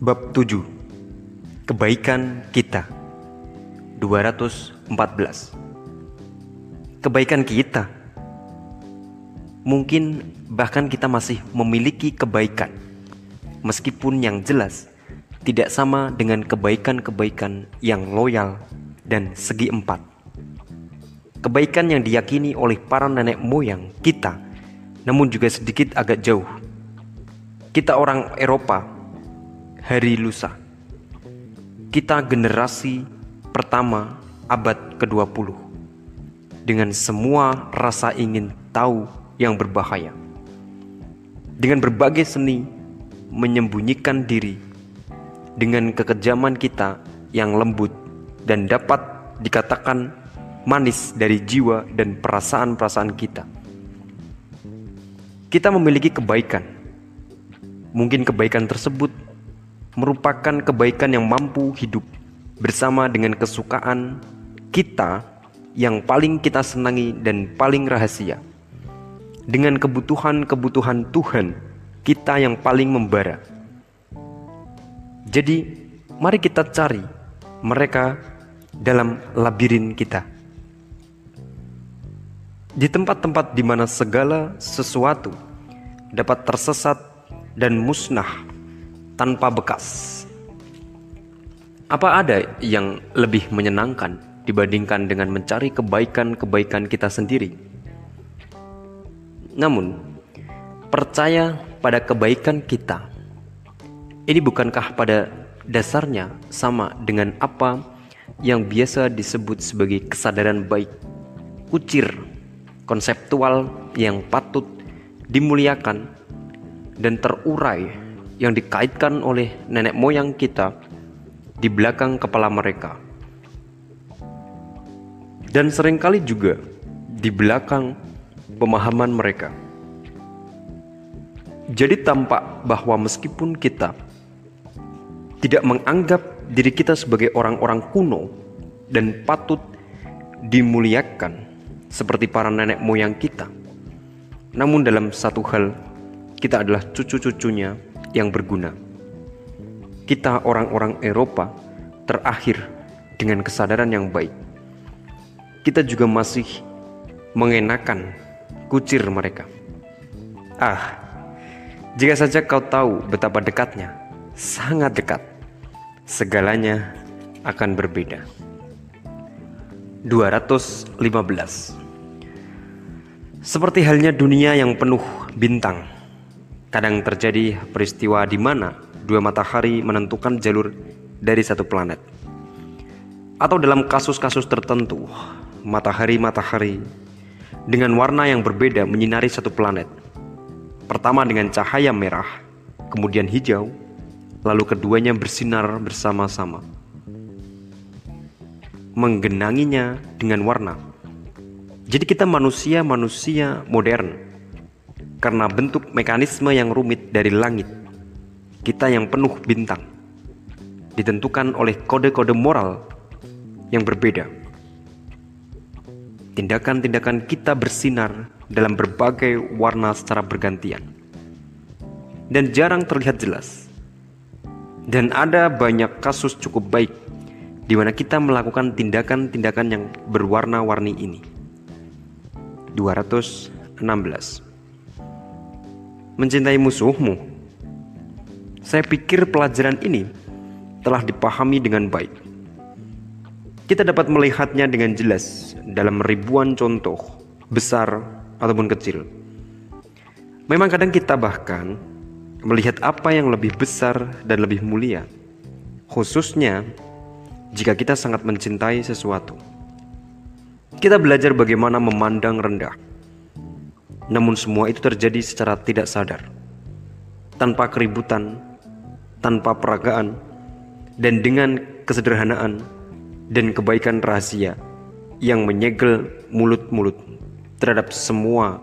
Bab 7 Kebaikan kita. 214 Kebaikan kita. Mungkin bahkan kita masih memiliki kebaikan. Meskipun yang jelas Tidak sama dengan kebaikan-kebaikan yang loyal dan segi empat. Kebaikan yang diyakini oleh para nenek moyang kita Namun juga sedikit agak jauh. Kita orang Eropa hari lusa. Kita generasi pertama abad ke-20 dengan semua rasa ingin tahu yang berbahaya. Dengan berbagai seni menyembunyikan diri dengan kekejaman kita yang lembut dan dapat dikatakan manis dari jiwa dan perasaan-perasaan kita. Kita memiliki kebaikan. Mungkin kebaikan tersebut merupakan kebaikan yang mampu hidup bersama dengan kesukaan kita yang paling kita senangi dan paling rahasia. Dengan kebutuhan-kebutuhan Tuhan kita yang paling membara. Jadi, mari kita cari mereka dalam labirin kita. Di tempat-tempat di mana segala sesuatu dapat tersesat dan musnah tanpa bekas. Apa ada yang lebih menyenangkan dibandingkan dengan mencari kebaikan-kebaikan kita sendiri? Namun, percaya pada kebaikan kita. Ini bukankah pada dasarnya sama dengan apa yang biasa disebut sebagai kesadaran baik, kucir, konseptual yang patut dimuliakan dan terurai yang dikaitkan oleh nenek moyang kita di belakang kepala mereka. Dan sering kali juga di belakang pemahaman mereka. Jadi tampak bahwa meskipun kita tidak menganggap diri kita sebagai orang-orang kuno dan patut dimuliakan seperti para nenek moyang kita. Namun dalam satu hal, kita adalah cucu-cucunya yang berguna. Kita orang-orang Eropa terakhir dengan kesadaran yang baik. Kita juga masih mengenakan kucir mereka. Ah, jika saja kau tahu betapa dekatnya, sangat dekat, segalanya akan berbeda. 215 Seperti halnya dunia yang penuh bintang Kadang terjadi peristiwa di mana dua matahari menentukan jalur dari satu planet. Atau dalam kasus-kasus tertentu, matahari-matahari dengan warna yang berbeda menyinari satu planet. Pertama dengan cahaya merah, kemudian hijau, lalu keduanya bersinar bersama-sama. Menggenanginya dengan warna. Jadi kita manusia-manusia modern karena bentuk mekanisme yang rumit dari langit. Kita yang penuh bintang ditentukan oleh kode-kode moral yang berbeda. Tindakan-tindakan kita bersinar dalam berbagai warna secara bergantian dan jarang terlihat jelas. Dan ada banyak kasus cukup baik di mana kita melakukan tindakan-tindakan yang berwarna-warni ini. 216 mencintai musuhmu. Saya pikir pelajaran ini telah dipahami dengan baik. Kita dapat melihatnya dengan jelas dalam ribuan contoh, besar ataupun kecil. Memang kadang kita bahkan melihat apa yang lebih besar dan lebih mulia, khususnya jika kita sangat mencintai sesuatu. Kita belajar bagaimana memandang rendah namun semua itu terjadi secara tidak sadar, tanpa keributan, tanpa peragaan, dan dengan kesederhanaan dan kebaikan rahasia yang menyegel mulut-mulut terhadap semua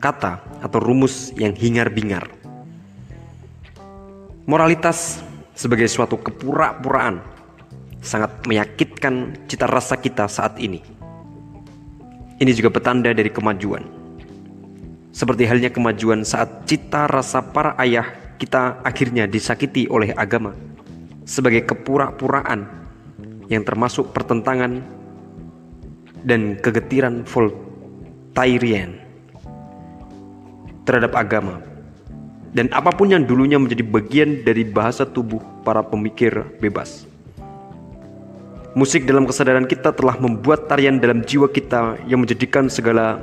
kata atau rumus yang hingar-bingar. Moralitas sebagai suatu kepura-puraan sangat menyakitkan cita rasa kita saat ini. Ini juga petanda dari kemajuan seperti halnya kemajuan saat cita rasa para ayah kita akhirnya disakiti oleh agama sebagai kepura-puraan yang termasuk pertentangan dan kegetiran Voltairian terhadap agama dan apa pun yang dulunya menjadi bagian dari bahasa tubuh para pemikir bebas. Musik dalam kesadaran kita telah membuat tarian dalam jiwa kita yang menjadikan segala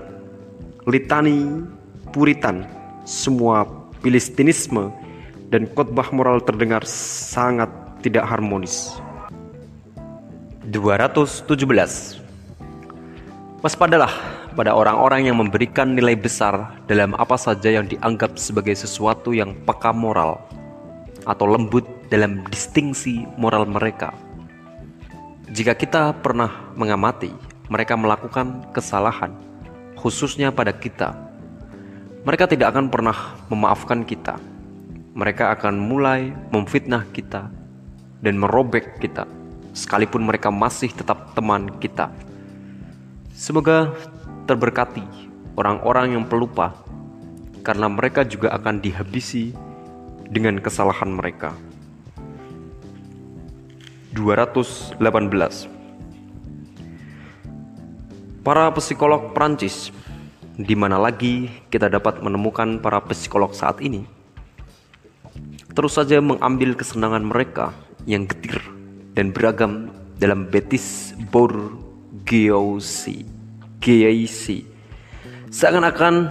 litani, puritan, semua Filistinisme dan khotbah moral terdengar sangat tidak harmonis. 217. Waspadalah pada orang-orang yang memberikan nilai besar dalam apa saja yang dianggap sebagai sesuatu yang peka moral atau lembut dalam distingsi moral mereka. Jika kita pernah mengamati mereka melakukan kesalahan, khususnya pada kita, mereka tidak akan pernah memaafkan kita. Mereka akan mulai memfitnah kita dan merobek kita, sekalipun mereka masih tetap teman kita. Semoga terberkati orang-orang yang pelupa, karena mereka juga akan dihabisi dengan kesalahan mereka. 218 Para psikolog Prancis di mana lagi kita dapat menemukan para psikolog saat ini? Terus saja mengambil kesenangan mereka yang getir dan beragam dalam betis Bourgeoisie. Geisi. Seakan-akan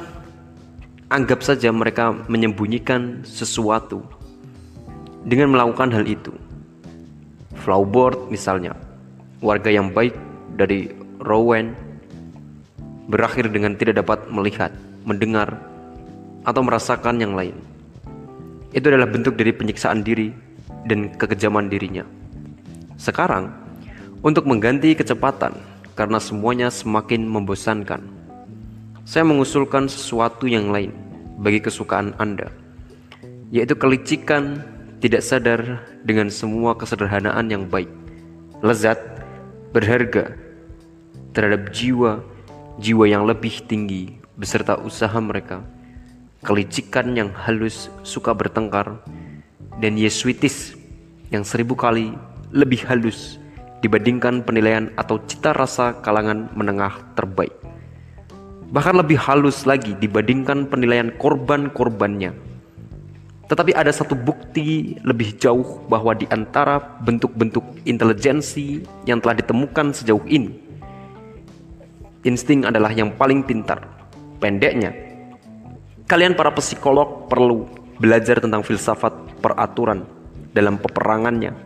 anggap saja mereka menyembunyikan sesuatu dengan melakukan hal itu. Flaubert misalnya, warga yang baik dari Rouen berakhir dengan tidak dapat melihat, mendengar, atau merasakan yang lain. Itu adalah bentuk dari penyiksaan diri dan kekejaman dirinya. Sekarang, untuk mengganti kecepatan karena semuanya semakin membosankan, saya mengusulkan sesuatu yang lain bagi kesukaan Anda, yaitu kelicikan tidak sadar dengan semua kesederhanaan yang baik, lezat, berharga terhadap jiwa jiwa yang lebih tinggi beserta usaha mereka, kelicikan yang halus suka bertengkar, dan Yesuitis yang seribu kali lebih halus dibandingkan penilaian atau cita rasa kalangan menengah terbaik. Bahkan lebih halus lagi dibandingkan penilaian korban-korbannya. Tetapi ada satu bukti lebih jauh bahwa di antara bentuk-bentuk intelijensi yang telah ditemukan sejauh ini, Insting adalah yang paling pintar. Pendeknya, kalian para psikolog perlu belajar tentang filsafat peraturan dalam peperangannya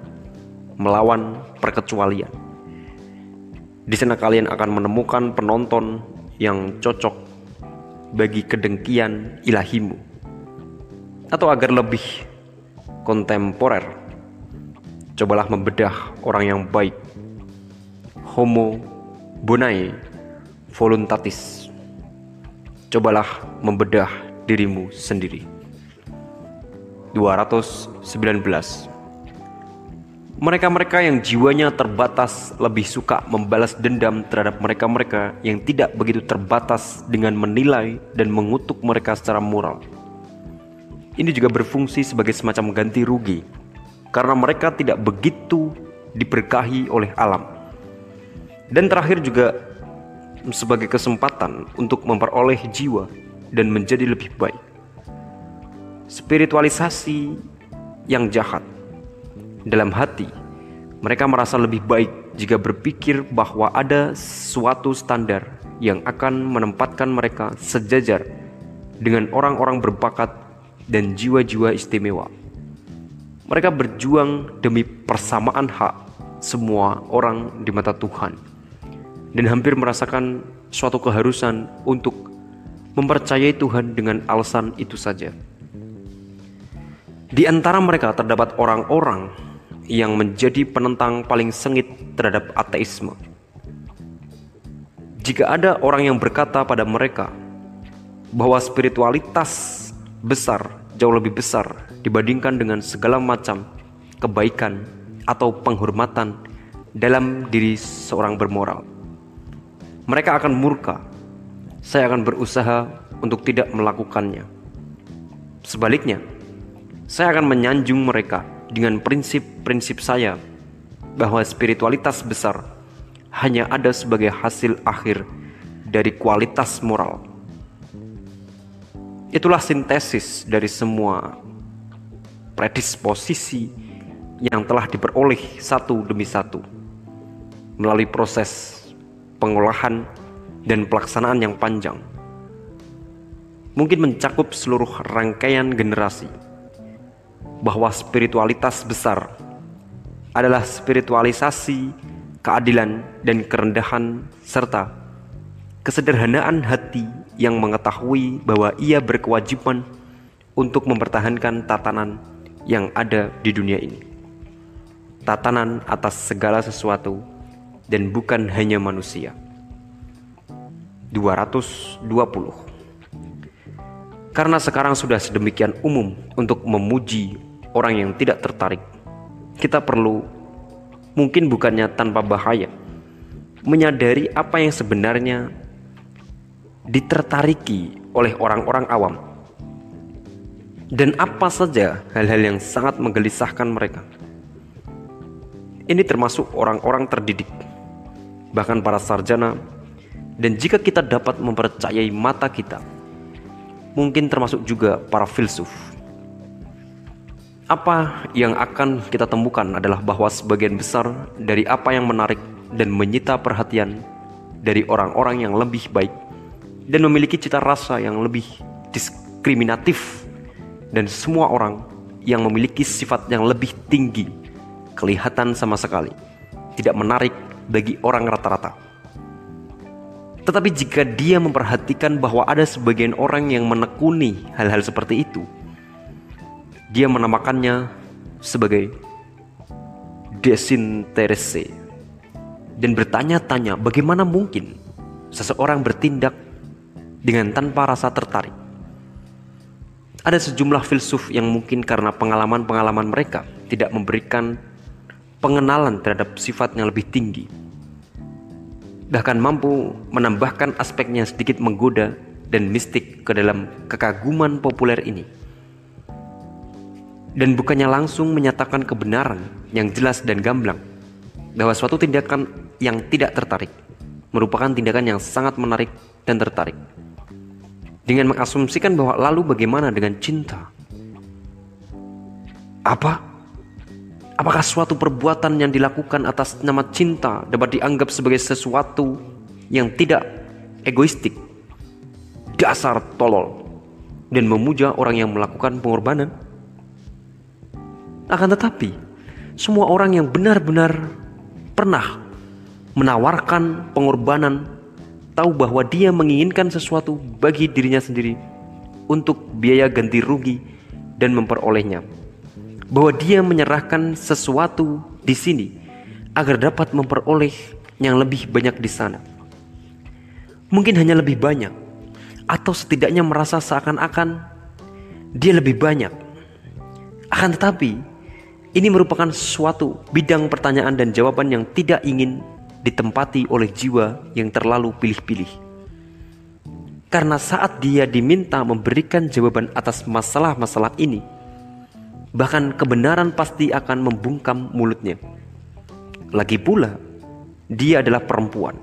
melawan perkecualian. Di sana kalian akan menemukan penonton yang cocok bagi kedengkian ilahimu. Atau agar lebih kontemporer, cobalah membedah orang yang baik. Homo Bonae voluntatis. Cobalah membedah dirimu sendiri. 219 Mereka-mereka yang jiwanya terbatas lebih suka membalas dendam terhadap mereka-mereka yang tidak begitu terbatas dengan menilai dan mengutuk mereka secara moral. Ini juga berfungsi sebagai semacam ganti rugi karena mereka tidak begitu diberkahi oleh alam. Dan terakhir juga sebagai kesempatan untuk memperoleh jiwa dan menjadi lebih baik. Spiritualisasi yang jahat dalam hati, mereka merasa lebih baik jika berpikir bahwa ada suatu standar yang akan menempatkan mereka sejajar dengan orang-orang berbakat dan jiwa-jiwa istimewa. Mereka berjuang demi persamaan hak semua orang di mata Tuhan dan hampir merasakan suatu keharusan untuk mempercayai Tuhan dengan alasan itu saja. Di antara mereka terdapat orang-orang yang menjadi penentang paling sengit terhadap ateisme. Jika ada orang yang berkata pada mereka bahwa spiritualitas besar jauh lebih besar dibandingkan dengan segala macam kebaikan atau penghormatan dalam diri seorang bermoral mereka akan murka. Saya akan berusaha untuk tidak melakukannya. Sebaliknya, saya akan menyanjung mereka dengan prinsip-prinsip saya bahwa spiritualitas besar hanya ada sebagai hasil akhir dari kualitas moral. Itulah sintesis dari semua predisposisi yang telah diperoleh satu demi satu melalui proses pengolahan dan pelaksanaan yang panjang. Mungkin mencakup seluruh rangkaian generasi bahwa spiritualitas besar adalah spiritualisasi keadilan dan kerendahan serta kesederhanaan hati yang mengetahui bahwa ia berkewajiban untuk mempertahankan tatanan yang ada di dunia ini. Tatanan atas segala sesuatu dan bukan hanya manusia. 220 Karena sekarang sudah sedemikian umum untuk memuji orang yang tidak tertarik, kita perlu mungkin bukannya tanpa bahaya menyadari apa yang sebenarnya ditertariki oleh orang-orang awam dan apa saja hal-hal yang sangat menggelisahkan mereka. Ini termasuk orang-orang terdidik, bahkan para sarjana, dan jika kita dapat mempercayai mata kita, mungkin termasuk juga para filsuf. Apa yang akan kita temukan adalah bahwa sebagian besar dari apa yang menarik dan menyita perhatian dari orang-orang yang lebih baik dan memiliki cita rasa yang lebih diskriminatif dan semua orang yang memiliki sifat yang lebih tinggi kelihatan sama sekali tidak menarik bagi orang rata-rata. Tetapi jika dia memperhatikan bahwa ada sebagian orang yang menekuni hal-hal seperti itu, dia menamakannya sebagai desinterese dan bertanya-tanya bagaimana mungkin seseorang bertindak dengan tanpa rasa tertarik. Ada sejumlah filsuf yang mungkin karena pengalaman-pengalaman mereka tidak memberikan pengenalan terhadap sifat yang lebih tinggi. Bahkan mampu menambahkan aspeknya sedikit menggoda dan mistik ke dalam kekaguman populer ini dan bukannya langsung menyatakan kebenaran yang jelas dan gamblang bahwa suatu tindakan yang tidak tertarik merupakan tindakan yang sangat menarik dan tertarik. Dengan mengasumsikan bahwa lalu bagaimana dengan cinta? Apa? Apakah suatu perbuatan yang dilakukan atas nama cinta dapat dianggap sebagai sesuatu yang tidak egoistik, dasar tolol, dan memuja orang yang melakukan pengorbanan? Akan tetapi, semua orang yang benar-benar pernah menawarkan pengorbanan tahu bahwa dia menginginkan sesuatu bagi dirinya sendiri untuk biaya ganti rugi dan memperolehnya. Bahwa dia menyerahkan sesuatu di sini agar dapat memperoleh yang lebih banyak di sana. Mungkin hanya lebih banyak atau setidaknya merasa seakan-akan dia lebih banyak. Akan tetapi, ini merupakan suatu bidang pertanyaan dan jawaban yang tidak ingin ditempati oleh jiwa yang terlalu pilih-pilih. Karena saat dia diminta memberikan jawaban atas masalah-masalah ini, bahkan kebenaran pasti akan membungkam mulutnya. Lagi pula, dia adalah perempuan.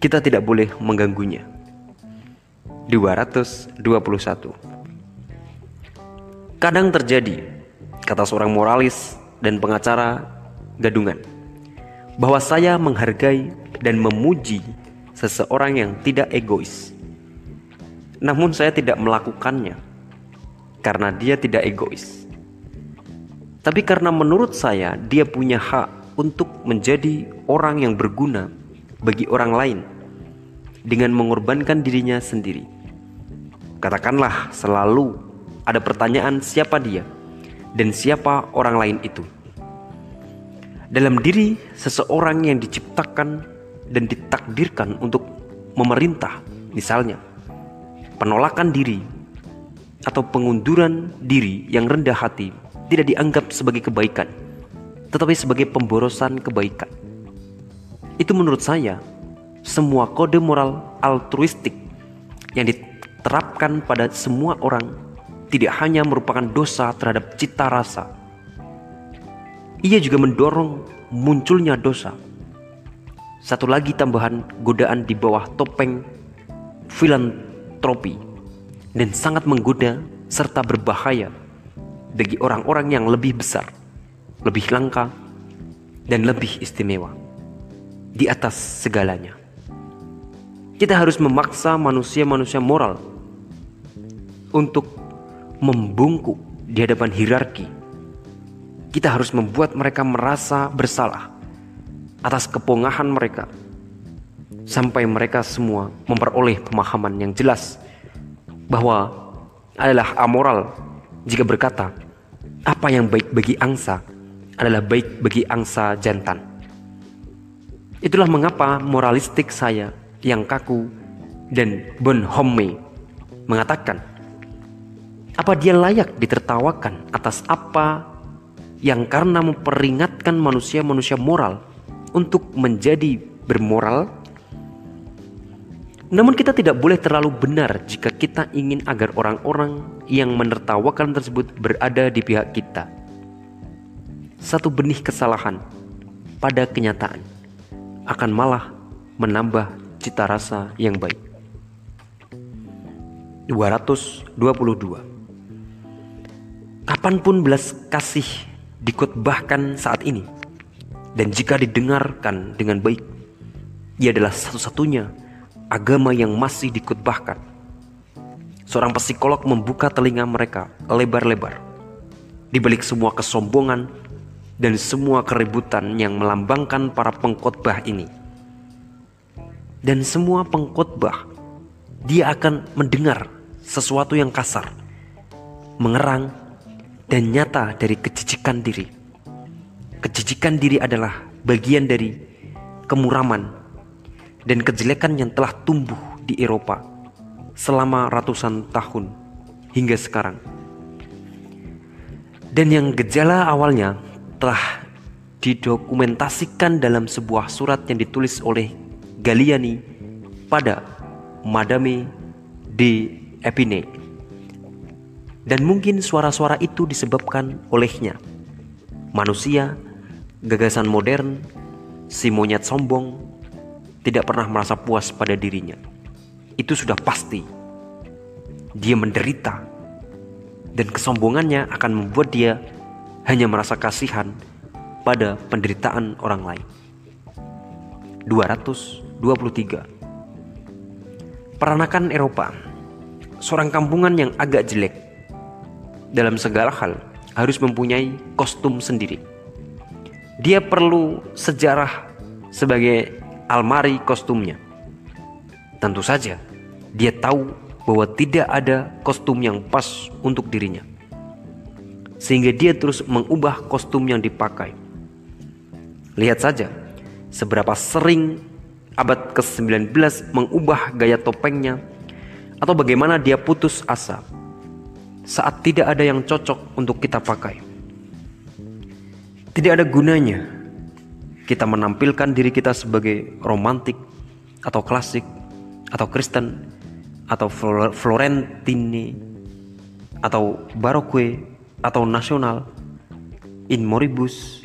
Kita tidak boleh mengganggunya. 221 Kadang terjadi kata seorang moralis dan pengacara gadungan, bahwa saya menghargai dan memuji seseorang yang tidak egois. Namun saya tidak melakukannya karena dia tidak egois. Tapi karena menurut saya dia punya hak untuk menjadi orang yang berguna bagi orang lain dengan mengorbankan dirinya sendiri. Katakanlah selalu ada pertanyaan siapa dia dan siapa orang lain itu. Dalam diri seseorang yang diciptakan dan ditakdirkan untuk memerintah, misalnya penolakan diri atau pengunduran diri yang rendah hati tidak dianggap sebagai kebaikan, tetapi sebagai pemborosan kebaikan. Itu menurut saya semua kode moral altruistik yang diterapkan pada semua orang tidak hanya merupakan dosa terhadap cita rasa, ia juga mendorong munculnya dosa. Satu lagi tambahan godaan di bawah topeng filantropi dan sangat menggoda serta berbahaya bagi orang-orang yang lebih besar, lebih langka, dan lebih istimewa di atas segalanya. Kita harus memaksa manusia-manusia moral untuk membungkuk di hadapan hierarki. Kita harus membuat mereka merasa bersalah atas kepongahan mereka sampai mereka semua memperoleh pemahaman yang jelas bahwa adalah amoral jika berkata apa yang baik bagi angsa adalah baik bagi angsa jantan. Itulah mengapa moralistik saya yang kaku dan Bonhomme mengatakan apa dia layak ditertawakan atas apa yang karena memperingatkan manusia-manusia moral untuk menjadi bermoral? Namun kita tidak boleh terlalu benar jika kita ingin agar orang-orang yang menertawakan tersebut berada di pihak kita. Satu benih kesalahan pada kenyataan akan malah menambah cita rasa yang baik. 222 kapan pun belas kasih dikutbahkan saat ini dan jika didengarkan dengan baik ia adalah satu-satunya agama yang masih dikutbahkan. Seorang psikolog membuka telinga mereka lebar-lebar. Di balik semua kesombongan dan semua keributan yang melambangkan para pengkhotbah ini. Dan semua pengkhotbah dia akan mendengar sesuatu yang kasar mengerang dan nyata dari kejijikan diri. Kejijikan diri adalah bagian dari kemuraman dan kejelekan yang telah tumbuh di Eropa selama ratusan tahun hingga sekarang. Dan yang gejala awalnya telah didokumentasikan dalam sebuah surat yang ditulis oleh Galiani pada Madame de Epinay dan mungkin suara-suara itu disebabkan olehnya. Manusia, gagasan modern, si monyet sombong, tidak pernah merasa puas pada dirinya. Itu sudah pasti. Dia menderita. Dan kesombongannya akan membuat dia hanya merasa kasihan pada penderitaan orang lain. 223 Peranakan Eropa Seorang kampungan yang agak jelek dalam segala hal harus mempunyai kostum sendiri. Dia perlu sejarah sebagai almari kostumnya. Tentu saja, dia tahu bahwa tidak ada kostum yang pas untuk dirinya. Sehingga dia terus mengubah kostum yang dipakai. Lihat saja seberapa sering abad ke-19 mengubah gaya topengnya atau bagaimana dia putus asa saat tidak ada yang cocok untuk kita pakai. Tidak ada gunanya kita menampilkan diri kita sebagai romantik atau klasik atau Kristen atau Florentine atau Baroque atau nasional in moribus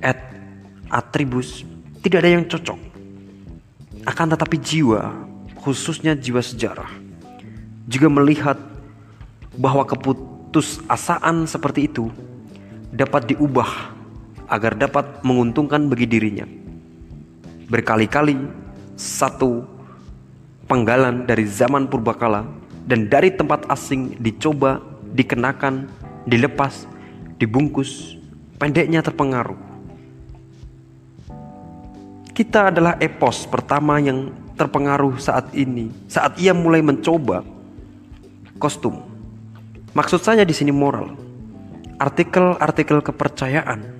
et atribus tidak ada yang cocok. Akan tetapi jiwa khususnya jiwa sejarah juga melihat bahwa keputusasaan seperti itu dapat diubah agar dapat menguntungkan bagi dirinya. Berkali-kali satu penggalan dari zaman purbakala dan dari tempat asing dicoba, dikenakan, dilepas, dibungkus, pendeknya terpengaruh. Kita adalah epos pertama yang terpengaruh saat ini, saat ia mulai mencoba kostum Maksud saya di sini moral. Artikel-artikel kepercayaan,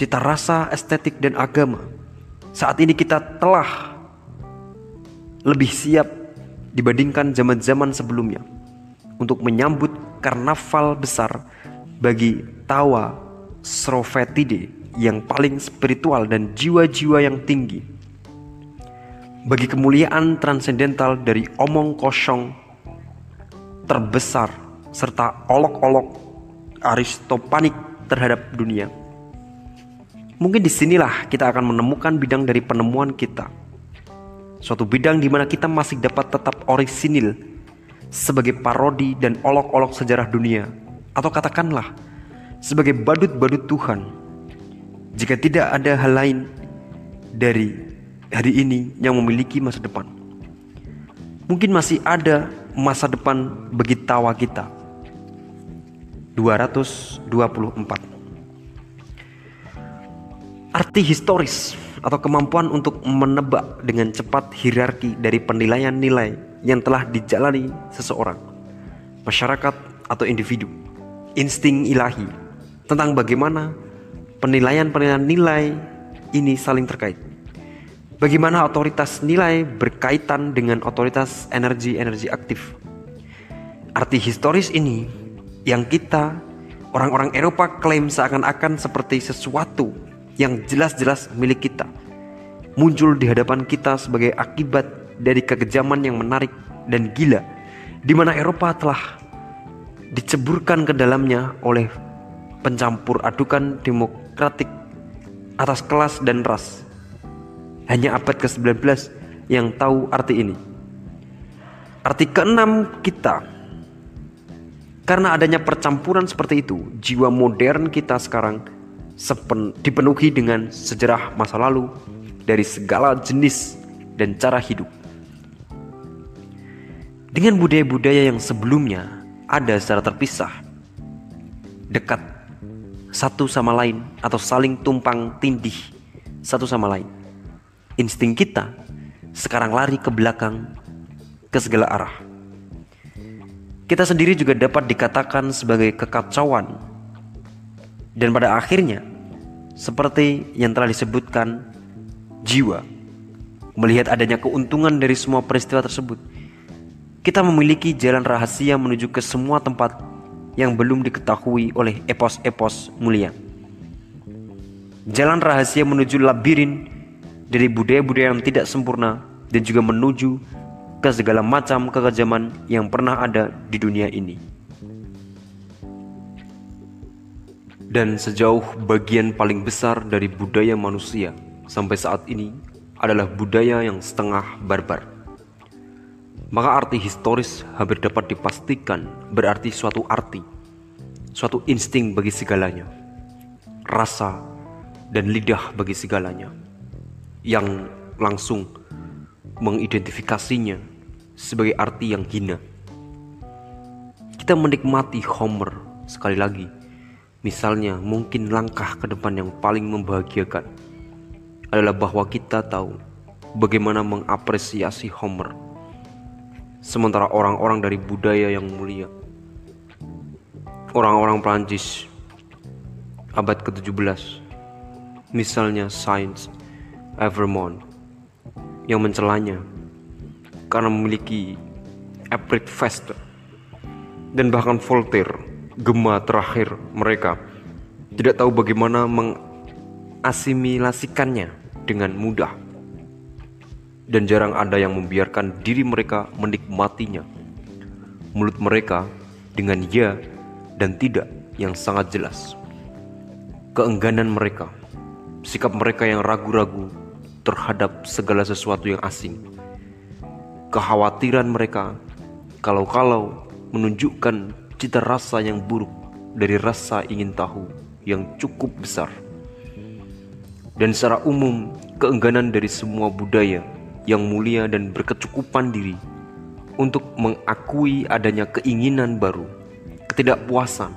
cita rasa, estetik dan agama. Saat ini kita telah lebih siap dibandingkan zaman-zaman sebelumnya untuk menyambut karnaval besar bagi tawa Srofetide yang paling spiritual dan jiwa-jiwa yang tinggi. Bagi kemuliaan transendental dari omong kosong terbesar serta olok-olok aristopanik terhadap dunia. Mungkin di sinilah kita akan menemukan bidang dari penemuan kita. Suatu bidang di mana kita masih dapat tetap orisinil sebagai parodi dan olok-olok sejarah dunia. Atau katakanlah sebagai badut-badut Tuhan. Jika tidak ada hal lain dari hari ini yang memiliki masa depan. Mungkin masih ada masa depan bagi tawa kita. 224 Arti historis atau kemampuan untuk menebak dengan cepat hierarki dari penilaian nilai yang telah dijalani seseorang, masyarakat atau individu, insting ilahi tentang bagaimana penilaian-penilaian nilai ini saling terkait. Bagaimana otoritas nilai berkaitan dengan otoritas energi-energi aktif. Arti historis ini yang kita orang-orang Eropa klaim seakan-akan seperti sesuatu yang jelas-jelas milik kita muncul di hadapan kita sebagai akibat dari kekejaman yang menarik dan gila di mana Eropa telah diceburkan ke dalamnya oleh pencampur adukan demokratik atas kelas dan ras. Hanya abad ke-19 yang tahu arti ini. Arti keenam kita karena adanya percampuran seperti itu, jiwa modern kita sekarang sepen, dipenuhi dengan sejarah masa lalu dari segala jenis dan cara hidup. Dengan budaya-budaya yang sebelumnya ada secara terpisah, dekat satu sama lain atau saling tumpang tindih satu sama lain. Insting kita sekarang lari ke belakang ke segala arah. Kita sendiri juga dapat dikatakan sebagai kekacauan dan pada akhirnya seperti yang telah disebutkan jiwa melihat adanya keuntungan dari semua peristiwa tersebut kita memiliki jalan rahasia menuju ke semua tempat yang belum diketahui oleh epos-epos mulia jalan rahasia menuju labirin dari budaya-budaya yang tidak sempurna dan juga menuju ke segala macam kekejaman yang pernah ada di dunia ini. Dan sejauh bagian paling besar dari budaya manusia sampai saat ini adalah budaya yang setengah barbar. Maka arti historis hampir dapat dipastikan berarti suatu arti, suatu insting bagi segalanya, rasa dan lidah bagi segalanya, yang langsung mengidentifikasinya sebagai arti yang hina. Kita menikmati Homer sekali lagi Misalnya, mungkin langkah ke depan yang paling membahagiakan adalah bahwa kita tahu bagaimana mengapresiasi Homer. Sementara orang-orang dari budaya yang mulia, orang-orang Prancis abad ke-17, misalnya Sainz Evermont yang mencelanya karena memiliki April Fest dan bahkan Voltaire gema terakhir mereka. Tidak tahu bagaimana mengasimilasikannya dengan mudah. Dan jarang ada yang membiarkan diri mereka menikmatinya. Mulut mereka dengan ya dan tidak yang sangat jelas. Keengganan mereka sikap mereka yang ragu-ragu terhadap segala sesuatu yang asing. Kekhawatiran mereka kalau-kalau menunjukkan cita rasa yang buruk dari rasa ingin tahu yang cukup besar. Dan secara umum, keengganan dari semua budaya yang mulia dan berkecukupan diri untuk mengakui adanya keinginan baru, ketidakpuasan,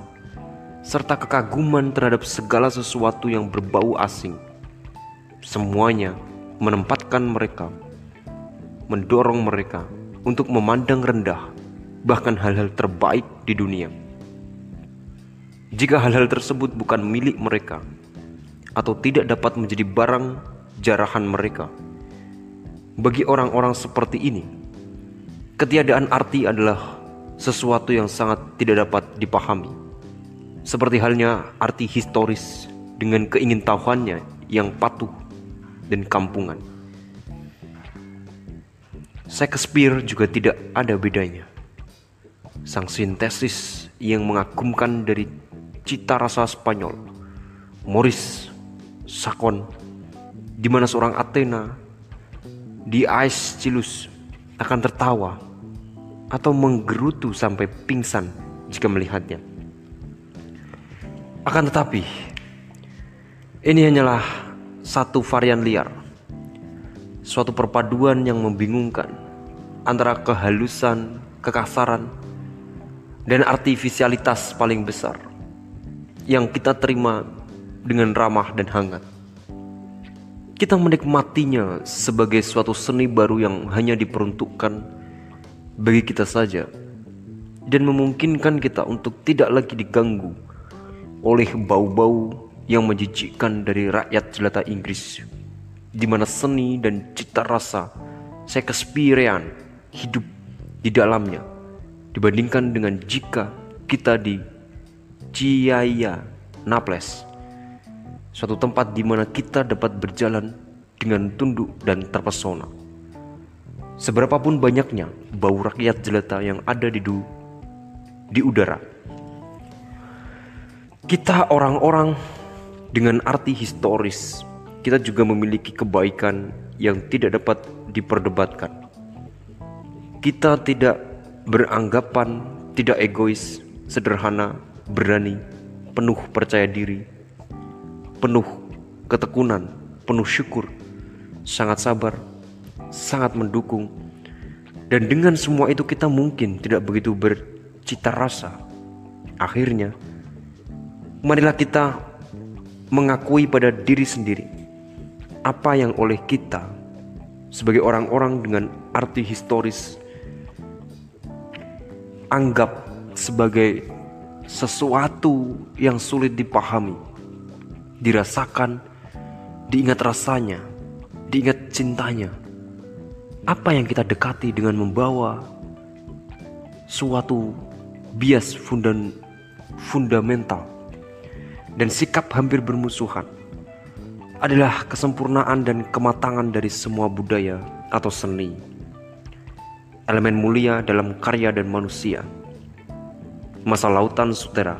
serta kekaguman terhadap segala sesuatu yang berbau asing. Semuanya menempatkan mereka, mendorong mereka untuk memandang rendah bahkan hal-hal terbaik di dunia. Jika hal-hal tersebut bukan milik mereka atau tidak dapat menjadi barang jarahan mereka, bagi orang-orang seperti ini, ketiadaan arti adalah sesuatu yang sangat tidak dapat dipahami. Seperti halnya arti historis dengan keingintahuannya yang patuh dan kampungan. Shakespeare juga tidak ada bedanya. Sang sintesis yang mengagumkan dari cita rasa Spanyol, Morris, Sakon, di mana seorang Athena di Aeschylus akan tertawa atau menggerutu sampai pingsan jika melihatnya. Akan tetapi, ini hanyalah satu varian liar, suatu perpaduan yang membingungkan antara kehalusan, kekasaran, dan artifisialitas paling besar yang kita terima dengan ramah dan hangat. Kita menikmatinya sebagai suatu seni baru yang hanya diperuntukkan bagi kita saja dan memungkinkan kita untuk tidak lagi diganggu oleh bau-bau yang menjijikkan dari rakyat jelata Inggris, di mana seni dan cita rasa Shakespearean hidup di dalamnya dibandingkan dengan jika kita di Ciaya, Naples, suatu tempat di mana kita dapat berjalan dengan tunduk dan terpesona. Seberapapun banyaknya bau rakyat jelata yang ada di, du di udara, kita orang-orang dengan arti historis, kita juga memiliki kebaikan yang tidak dapat diperdebatkan. Kita tidak beranggapan, tidak egois, sederhana, berani, penuh percaya diri, penuh ketekunan, penuh syukur, sangat sabar, sangat mendukung. Dan dengan semua itu kita mungkin tidak begitu bercita rasa. Akhirnya, marilah kita mengakui pada diri sendiri apa yang oleh kita sebagai orang-orang dengan arti historis anggap sebagai sesuatu yang sulit dipahami, dirasakan, diingat rasanya, diingat cintanya. Apa yang kita dekati dengan membawa suatu bias fundan, fundamental dan sikap hampir bermusuhan adalah kesempurnaan dan kematangan dari semua budaya atau seni. Elemen mulia dalam karya dan manusia. Masa lautan sutera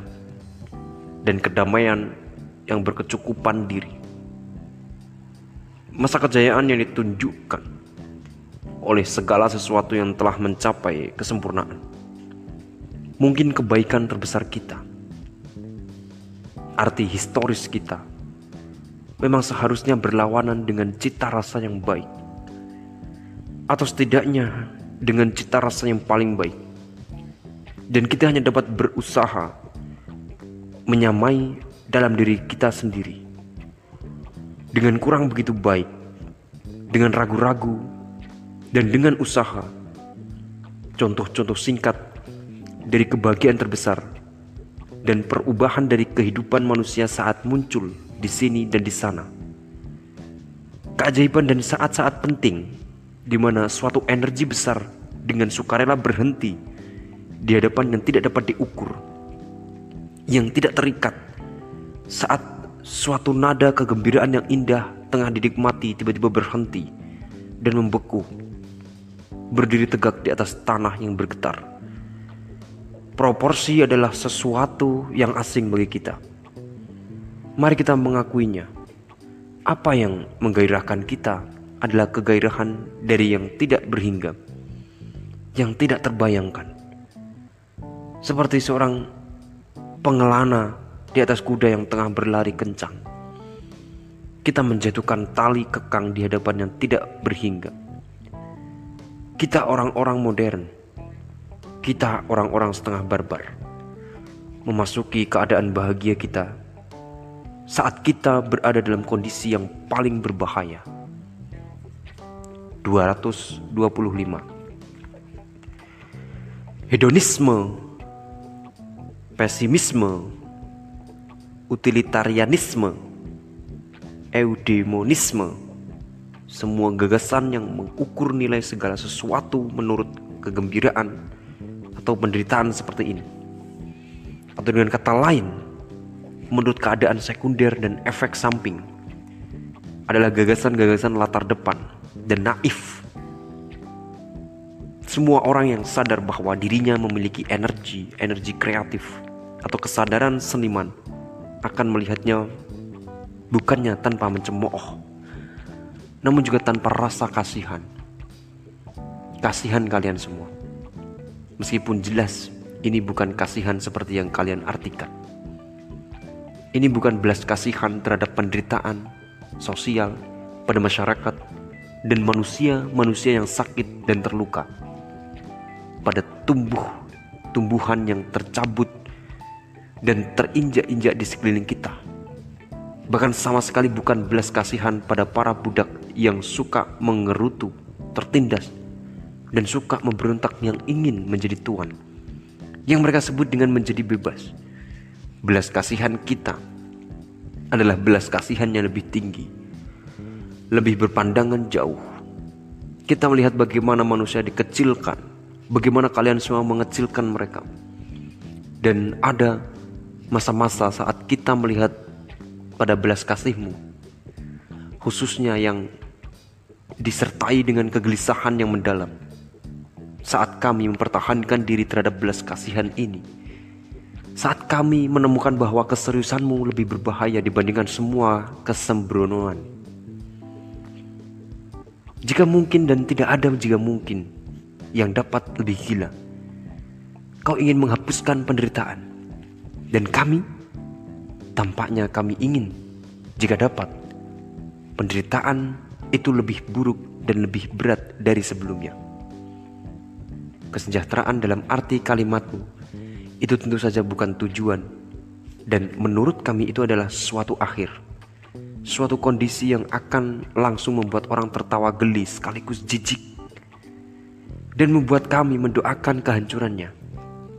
dan kedamaian yang berkecukupan diri. Masa kejayaan yang ditunjukkan oleh segala sesuatu yang telah mencapai kesempurnaan. Mungkin kebaikan terbesar kita arti historis kita memang seharusnya berlawanan dengan cita rasa yang baik, atau setidaknya dengan cita rasa yang paling baik, dan kita hanya dapat berusaha menyamai dalam diri kita sendiri dengan kurang begitu baik, dengan ragu-ragu, dan dengan usaha. Contoh-contoh singkat dari kebahagiaan terbesar dan perubahan dari kehidupan manusia saat muncul di sini dan di sana. Keajaiban dan saat-saat penting di mana suatu energi besar dengan sukarela berhenti di hadapan yang tidak dapat diukur, yang tidak terikat saat suatu nada kegembiraan yang indah tengah dinikmati tiba-tiba berhenti dan membeku, berdiri tegak di atas tanah yang bergetar Proporsi adalah sesuatu yang asing bagi kita. Mari kita mengakuinya. Apa yang menggairahkan kita adalah kegairahan dari yang tidak berhingga, yang tidak terbayangkan. Seperti seorang pengelana di atas kuda yang tengah berlari kencang. Kita menjatuhkan tali kekang di hadapan yang tidak berhingga. Kita orang-orang modern kita orang-orang setengah barbar memasuki keadaan bahagia kita saat kita berada dalam kondisi yang paling berbahaya. 225 Hedonisme Pesimisme Utilitarianisme Eudemonisme Semua gagasan yang mengukur nilai segala sesuatu menurut kegembiraan atau penderitaan seperti ini. Atau dengan kata lain, menurut keadaan sekunder dan efek samping adalah gagasan-gagasan latar depan dan naif. semua orang yang sadar bahwa dirinya memiliki energi, energi kreatif, atau kesadaran seniman akan melihatnya bukannya tanpa mencemooh, namun juga tanpa rasa kasihan. Kasihan kalian semua. Meskipun jelas ini bukan kasihan seperti yang kalian artikan. Ini bukan belas kasihan terhadap penderitaan sosial pada masyarakat dan manusia-manusia yang sakit dan terluka. Pada tumbuh tumbuhan yang tercabut dan terinjak-injak di sekeliling kita. Bahkan sama sekali bukan belas kasihan pada para budak yang suka mengerutu, tertindas, dan suka memberontak yang ingin menjadi tuan. Yang mereka sebut dengan menjadi bebas. Belas kasihan kita adalah belas kasihan yang lebih tinggi, lebih berpandangan jauh. Kita melihat bagaimana manusia dikecilkan, bagaimana kalian semua mengecilkan mereka. Dan ada masa-masa saat kita melihat pada belas kasihmu, khususnya yang disertai dengan kegelisahan yang mendalam. Saat kami mempertahankan diri terhadap belas kasihan ini, saat kami menemukan bahwa keseriusanmu lebih berbahaya dibandingkan semua kesembronoan. Jika mungkin dan tidak ada jika mungkin yang dapat lebih gila. Kau ingin menghapuskan penderitaan. Dan kami, tampaknya kami ingin jika dapat. Penderitaan itu lebih buruk dan lebih berat dari sebelumnya. Kesejahteraan dalam arti kalimatmu itu tentu saja bukan tujuan dan menurut kami itu adalah suatu akhir suatu kondisi yang akan langsung membuat orang tertawa geli sekaligus jijik. Dan membuat kami mendoakan kehancurannya.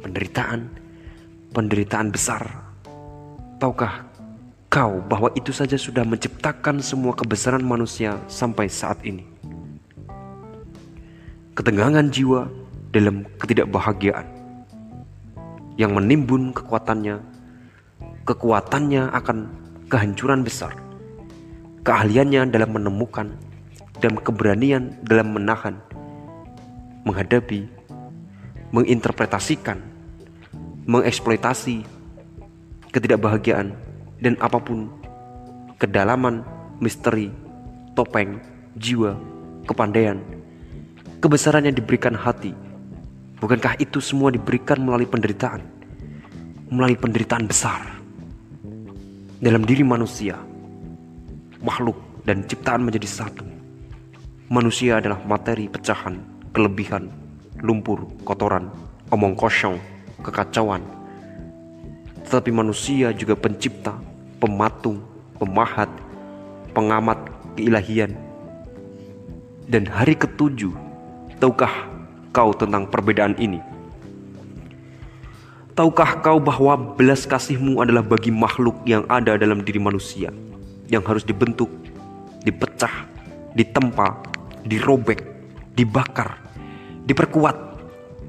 Penderitaan. Penderitaan besar. Tahukah kau bahwa itu saja sudah menciptakan semua kebesaran manusia sampai saat ini? Ketegangan jiwa dalam ketidakbahagiaan. Yang menimbun kekuatannya, kekuatannya akan kehancuran besar, keahliannya dalam menemukan dan keberanian dalam menahan, menghadapi, menginterpretasikan, mengeksploitasi ketidakbahagiaan dan apa pun kedalaman misteri, topeng, jiwa, kepandaian, kebesaran yang diberikan hati Bukankah itu semua diberikan melalui penderitaan? Melalui penderitaan besar dalam diri manusia, makhluk dan ciptaan menjadi satu. Manusia adalah materi pecahan, kelebihan, lumpur, kotoran, omong kosong, kekacauan. Tetapi manusia juga pencipta, pematung, pemahat, pengamat keilahian. Dan hari ketujuh, tahukah kau tentang perbedaan ini? Tahukah kau bahwa belas kasihmu adalah bagi makhluk yang ada dalam diri manusia yang harus dibentuk, dipecah, ditempa, dirobek, dibakar, diperkuat,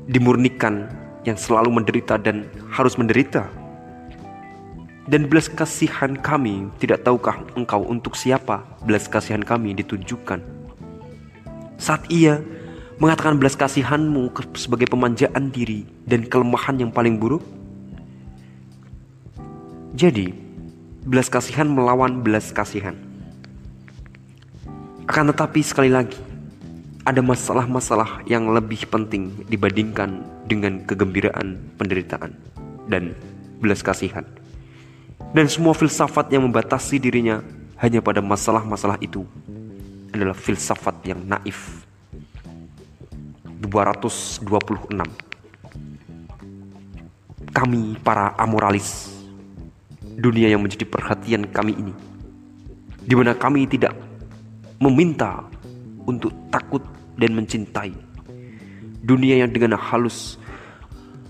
dimurnikan yang selalu menderita dan harus menderita? Dan belas kasihan kami, tidak tahukah engkau untuk siapa belas kasihan kami ditujukan? Saat ia mengatakan belas kasihanmu sebagai pemanjaan diri dan kelemahan yang paling buruk? Jadi, belas kasihan melawan belas kasihan. Akan tetapi sekali lagi, ada masalah-masalah yang lebih penting dibandingkan dengan kegembiraan penderitaan dan belas kasihan. Dan semua filsafat yang membatasi dirinya hanya pada masalah-masalah itu adalah filsafat yang naif 226 Kami para amoralis Dunia yang menjadi perhatian kami ini di mana kami tidak meminta untuk takut dan mencintai. Dunia yang dengan halus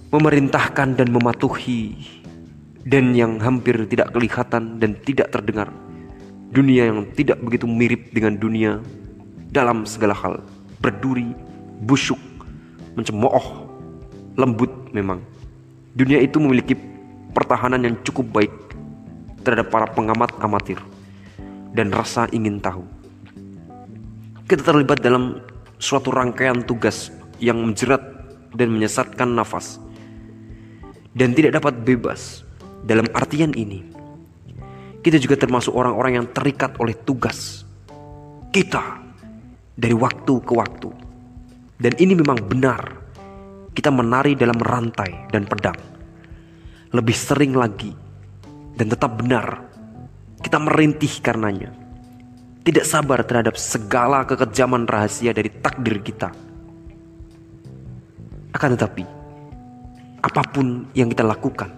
memerintahkan dan mematuhi dan yang hampir tidak kelihatan dan tidak terdengar. Dunia yang tidak begitu mirip dengan dunia dalam segala hal. Berduri busuk, mencemooh, lembut memang. Dunia itu memiliki pertahanan yang cukup baik terhadap para pengamat amatir dan rasa ingin tahu. Kita terlibat dalam suatu rangkaian tugas yang menjerat dan menyesatkan nafas dan tidak dapat bebas. Dalam artian ini, kita juga termasuk orang-orang yang terikat oleh tugas kita dari waktu ke waktu. Dan ini memang benar. Kita menari dalam rantai dan pedang. Lebih sering lagi dan tetap benar. Kita merintih karenanya. Tidak sabar terhadap segala kekejaman rahasia dari takdir kita. Akan tetapi, apa pun yang kita lakukan,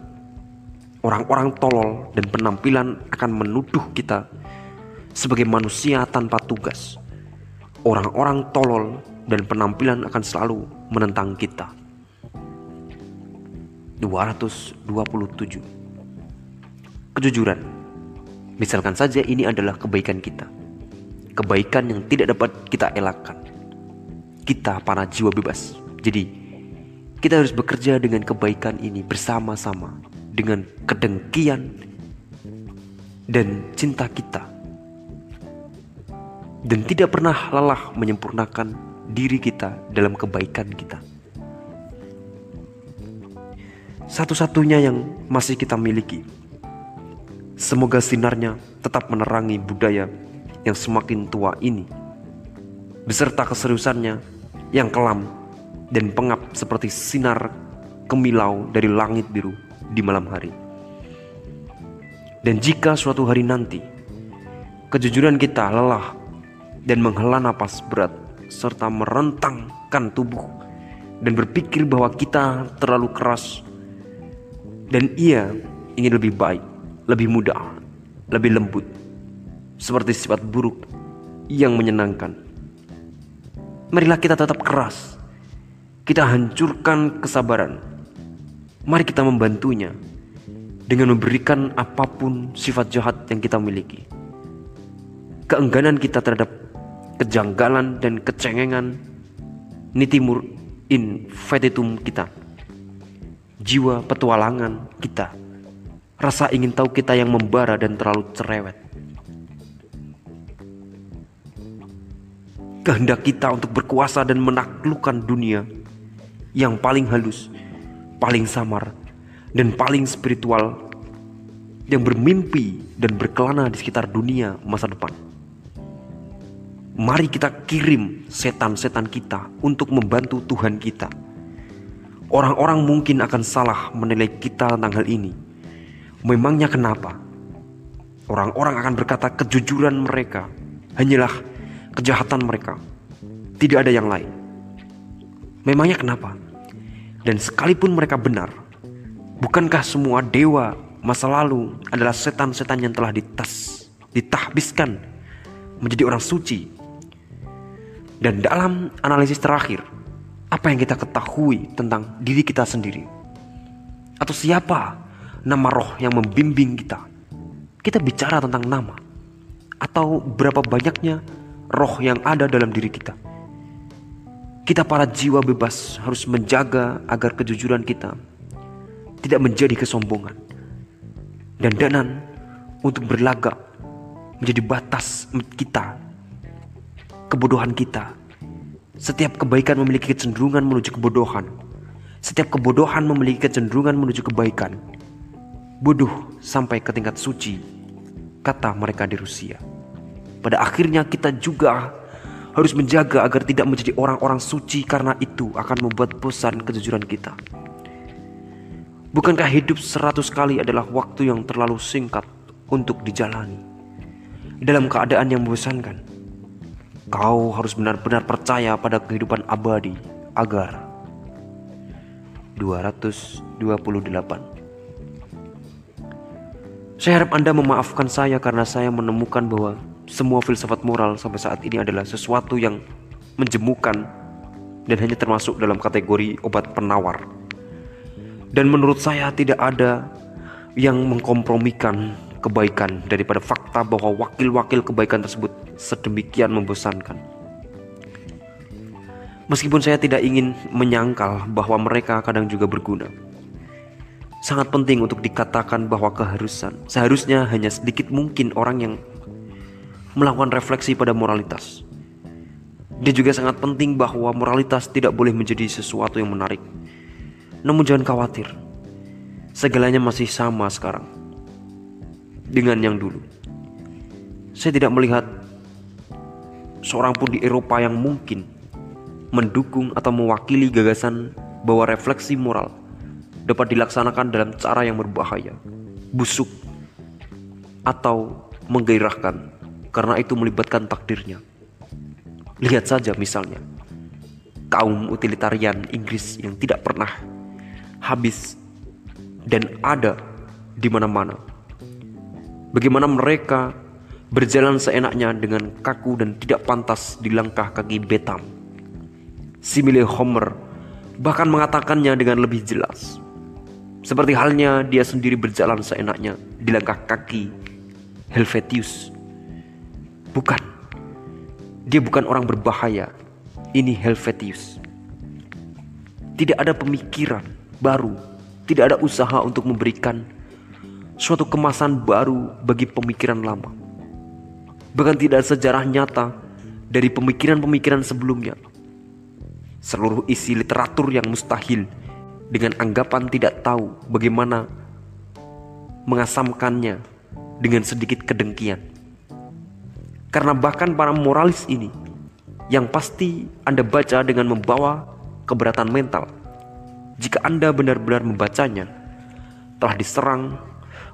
orang-orang tolol dan penampilan akan menuduh kita sebagai manusia tanpa tugas. Orang-orang tolol dan penampilan akan selalu menentang kita. 227 Kejujuran Misalkan saja ini adalah kebaikan kita Kebaikan yang tidak dapat kita elakkan Kita para jiwa bebas Jadi kita harus bekerja dengan kebaikan ini bersama-sama dengan kedengkian dan cinta kita. Dan tidak pernah lelah menyempurnakan diri kita dalam kebaikan kita. Satu-satunya yang masih kita miliki. Semoga sinarnya tetap menerangi budaya yang semakin tua ini. Beserta keseriusannya yang kelam dan pengap seperti sinar kemilau dari langit biru di malam hari. Dan jika suatu hari nanti kejujuran kita lelah dan menghela napas berat serta merentangkan tubuh dan berpikir bahwa kita terlalu keras dan ia ingin lebih baik, lebih mudah, lebih lembut seperti sifat buruk yang menyenangkan. Marilah kita tetap keras kita hancurkan kesabaran. Mari kita membantunya dengan memberikan apa pun sifat jahat yang kita miliki. Keengganan kita terhadap kejanggalan dan kecengengan nitimur infetitum kita. Jiwa petualangan kita. Rasa ingin tahu kita yang membara dan terlalu cerewet. Kehendak kita untuk berkuasa dan menaklukkan dunia yang paling halus, paling samar, dan paling spiritual yang bermimpi dan berkelana di sekitar dunia masa depan. Mari kita kirim setan-setan kita untuk membantu Tuhan kita. Orang-orang mungkin akan salah menilai kita tentang hal ini. Memangnya kenapa? Orang-orang akan berkata kejujuran mereka hanyalah kejahatan mereka. Tidak ada yang lain. Memangnya kenapa? Dan sekalipun mereka benar, bukankah semua dewa masa lalu adalah setan-setan yang telah ditas, ditahbiskan menjadi orang suci? Dan dalam analisis terakhir, apa yang kita ketahui tentang diri kita sendiri? Atau siapa nama roh yang membimbing kita? Kita bicara tentang nama atau berapa banyaknya roh yang ada dalam diri kita. Kita para jiwa bebas harus menjaga agar kejujuran kita tidak menjadi kesombongan dan danan untuk berlagak menjadi batas kita, kebodohan kita. Setiap kebaikan memiliki kecenderungan menuju kebodohan. Setiap kebodohan memiliki kecenderungan menuju kebaikan. Bodoh sampai ke tingkat suci, kata mereka di Rusia. Pada akhirnya kita juga harus menjaga agar tidak menjadi orang-orang suci karena itu akan membuat bosan kejujuran kita. Bukankah hidup seratus kali adalah waktu yang terlalu singkat untuk dijalani dalam keadaan yang membosankan? Kau harus benar-benar percaya pada kehidupan abadi agar 228 saya harap Anda memaafkan saya karena saya menemukan bahwa semua filsafat moral sampai saat ini adalah sesuatu yang menjemukan dan hanya termasuk dalam kategori obat penawar. Dan menurut saya tidak ada yang mengkompromikan kebaikan daripada fakta bahwa wakil-wakil kebaikan tersebut sedemikian membosankan. Meskipun saya tidak ingin menyangkal bahwa mereka kadang juga berguna. Sangat penting untuk dikatakan bahwa keharusan seharusnya hanya sedikit mungkin orang yang melakukan refleksi pada moralitas. Dia juga sangat penting bahwa moralitas tidak boleh menjadi sesuatu yang menarik. Namun jangan khawatir, segalanya masih sama sekarang dengan yang dulu. Saya tidak melihat seorang pun di Eropa yang mungkin mendukung atau mewakili gagasan bahwa refleksi moral dapat dilaksanakan dalam cara yang berbahaya, busuk, atau menggairahkan karena itu melibatkan takdirnya. Lihat saja misalnya, kaum utilitarian Inggris yang tidak pernah habis dan ada di mana-mana. Bagaimana mereka berjalan seenaknya dengan kaku dan tidak pantas di langkah kaki Betam. Simile Homer bahkan mengatakannya dengan lebih jelas. Seperti halnya dia sendiri berjalan seenaknya di langkah kaki Helvetius. Bukan. Dia bukan orang berbahaya. Ini Helvetius. Tidak ada pemikiran baru, tidak ada usaha untuk memberikan suatu kemasan baru bagi pemikiran lama. Bahkan tidak ada sejarah nyata dari pemikiran-pemikiran sebelumnya. Seluruh isi literatur yang mustahil dengan anggapan tidak tahu bagaimana mengasamkannya dengan sedikit kedengkian. Karena bahkan para moralis ini yang pasti Anda baca dengan membawa keberatan mental. Jika Anda benar-benar membacanya, telah diserang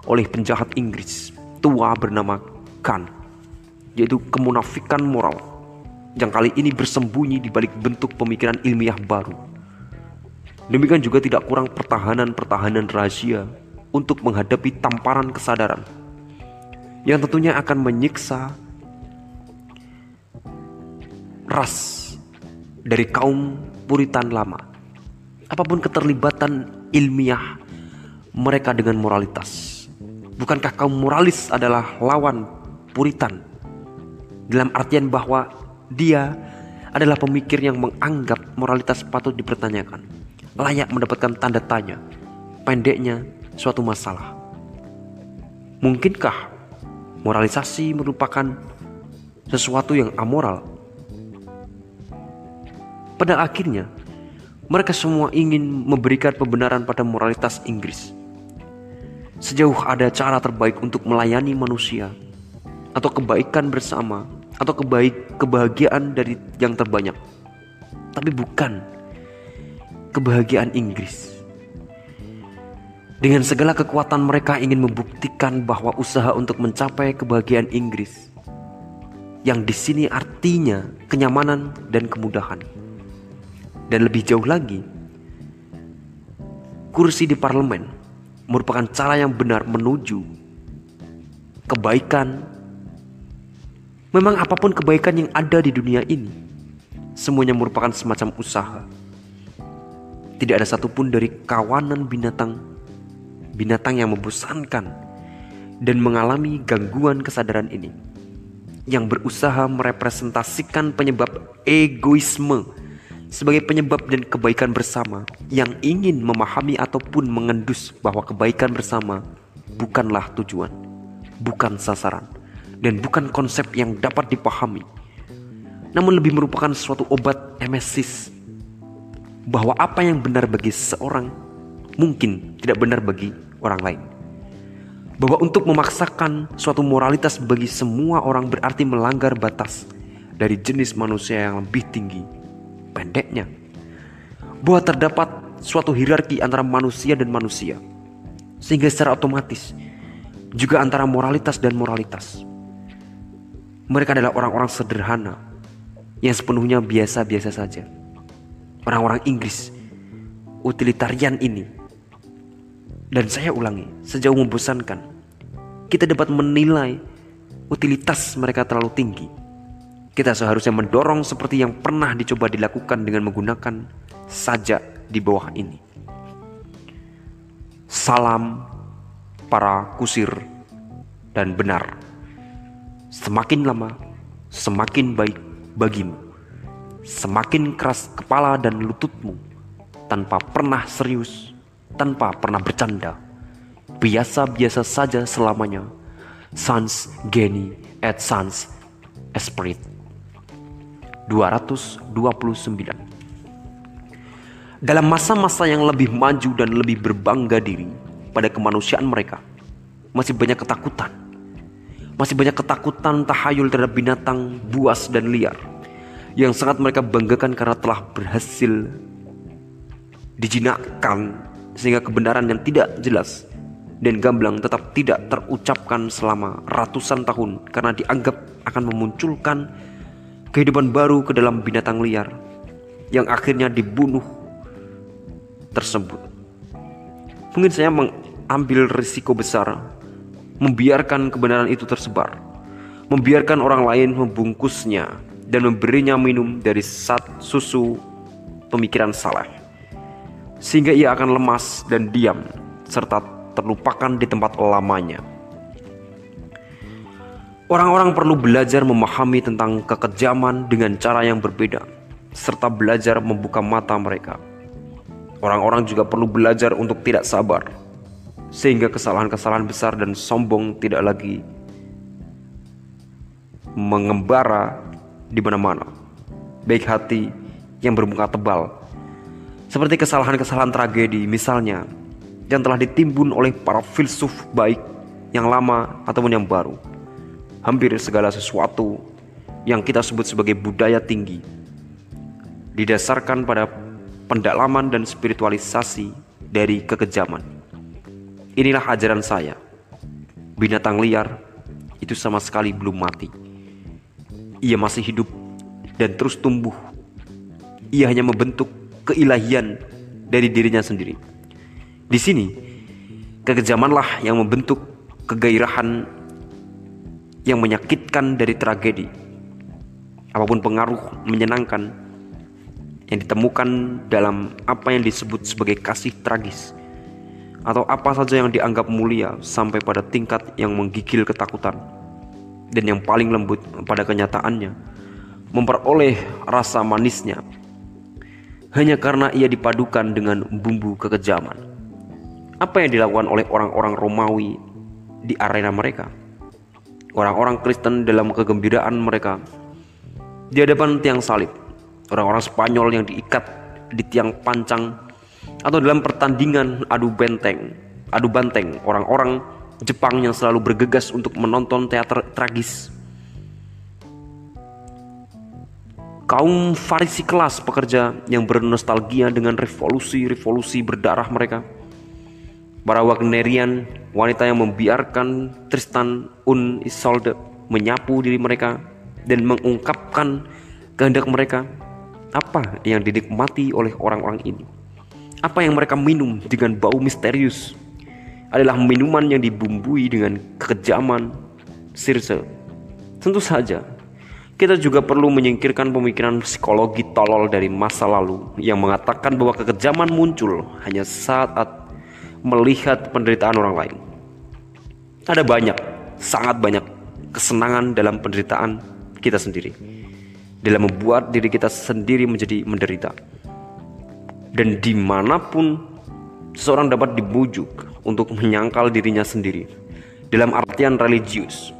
oleh penjahat Inggris tua bernama Khan, yaitu kemunafikan moral yang kali ini bersembunyi di balik bentuk pemikiran ilmiah baru. Demikian juga tidak kurang pertahanan-pertahanan rahasia untuk menghadapi tamparan kesadaran yang tentunya akan menyiksa ras dari kaum Puritan lama. Apa pun keterlibatan ilmiah mereka dengan moralitas. Bukankah kaum moralis adalah lawan Puritan? Dalam artian bahwa dia adalah pemikir yang menganggap moralitas patut dipertanyakan, layak mendapatkan tanda tanya, pendeknya suatu masalah. Mungkinkah moralisasi merupakan sesuatu yang amoral pada akhirnya, mereka semua ingin memberikan pembenaran pada moralitas Inggris. Sejauh ada cara terbaik untuk melayani manusia, atau kebaikan bersama, atau kebaik kebahagiaan dari yang terbanyak, tapi bukan kebahagiaan Inggris. Dengan segala kekuatan mereka ingin membuktikan bahwa usaha untuk mencapai kebahagiaan Inggris yang di sini artinya kenyamanan dan kemudahan dan lebih jauh lagi, kursi di parlemen merupakan cara yang benar menuju kebaikan. Memang apa pun kebaikan yang ada di dunia ini, semuanya merupakan semacam usaha. Tidak ada satupun dari kawanan binatang binatang yang membosankan dan mengalami gangguan kesadaran ini yang berusaha merepresentasikan penyebab egoisme sebagai penyebab dan kebaikan bersama yang ingin memahami ataupun mengendus bahwa kebaikan bersama bukanlah tujuan, bukan sasaran, dan bukan konsep yang dapat dipahami, namun lebih merupakan suatu obat emesis bahwa apa yang benar bagi seseorang mungkin tidak benar bagi orang lain. Bahwa untuk memaksakan suatu moralitas bagi semua orang berarti melanggar batas dari jenis manusia yang lebih tinggi pendeknya. Bahwa terdapat suatu hierarki antara manusia dan manusia sehingga secara otomatis juga antara moralitas dan moralitas. Mereka adalah orang-orang sederhana yang sepenuhnya biasa-biasa saja orang-orang Inggris utilitarian ini dan saya ulangi sejauh membosankan kita dapat menilai utilitas mereka terlalu tinggi kita seharusnya mendorong seperti yang pernah dicoba dilakukan dengan menggunakan sajak di bawah ini. Salam para kusir dan benar. Semakin lama, semakin baik bagimu. Semakin keras kepala dan lututmu tanpa pernah serius, tanpa pernah bercanda. Biasa-biasa saja selamanya. Sans geni et sans esprit. Dalam masa-masa yang lebih maju dan lebih berbangga diri pada kemanusiaan mereka, masih banyak ketakutan. Masih banyak ketakutan tahayul terhadap binatang buas dan liar yang sangat mereka banggakan karena telah berhasil dijinakkan sehingga kebenaran yang tidak jelas dan gamblang tetap tidak terucapkan selama ratusan tahun karena dianggap akan memunculkan kehidupan baru ke dalam binatang liar yang akhirnya dibunuh tersebut. Mungkin saya mengambil risiko besar membiarkan kebenaran itu tersebar, membiarkan orang lain membungkusnya dan memberinya minum dari sat susu pemikiran salah, sehingga ia akan lemas dan diam serta terlupakan di tempat lamanya. Orang-orang perlu belajar memahami tentang kekejaman dengan cara yang berbeda, serta belajar membuka mata mereka. Orang-orang juga perlu belajar untuk tidak sabar, sehingga kesalahan-kesalahan besar dan sombong tidak lagi mengembara di mana-mana. Baik hati yang bermuka tebal, seperti kesalahan-kesalahan tragedi, misalnya yang telah ditimbun oleh para filsuf baik yang lama ataupun yang baru hampir segala sesuatu yang kita sebut sebagai budaya tinggi didasarkan pada pendalaman dan spiritualisasi dari kekejaman. Inilah ajaran saya. Binatang liar itu sama sekali belum mati. Ia masih hidup dan terus tumbuh. Ia hanya membentuk keilahian dari dirinya sendiri. Di sini, kekejamanlah yang membentuk kegairahan yang menyakitkan dari tragedi. Apa pun pengaruh menyenangkan yang ditemukan dalam apa yang disebut sebagai kasih tragis atau apa saja yang dianggap mulia sampai pada tingkat yang menggigil ketakutan dan yang paling lembut pada kenyataannya memperoleh rasa manisnya hanya karena ia dipadukan dengan bumbu kekejaman. Apa yang dilakukan oleh orang-orang Romawi di arena mereka? orang-orang Kristen dalam kegembiraan mereka di hadapan tiang salib, orang-orang Spanyol yang diikat di tiang pancang atau dalam pertandingan adu benteng, adu banteng, orang-orang Jepang yang selalu bergegas untuk menonton teater tragis. Kaum farisi kelas pekerja yang bernostalgia dengan revolusi-revolusi berdarah mereka Para Wagnerian, wanita yang membiarkan Tristan un Isolde menyapu diri mereka dan mengungkapkan kehendak mereka. Apa yang dinikmati oleh orang-orang ini? Apa yang mereka minum dengan bau misterius? Adalah minuman yang dibumbui dengan kekejaman Circe. Tentu saja, kita juga perlu menyingkirkan pemikiran psikologi tolol dari masa lalu yang mengatakan bahwa kekejaman muncul hanya saat melihat penderitaan orang lain. Ada banyak, sangat banyak kesenangan dalam penderitaan kita sendiri. Dalam membuat diri kita sendiri menjadi menderita. Dan di mana pun seseorang dapat dibujuk untuk menyangkal dirinya sendiri dalam artian religius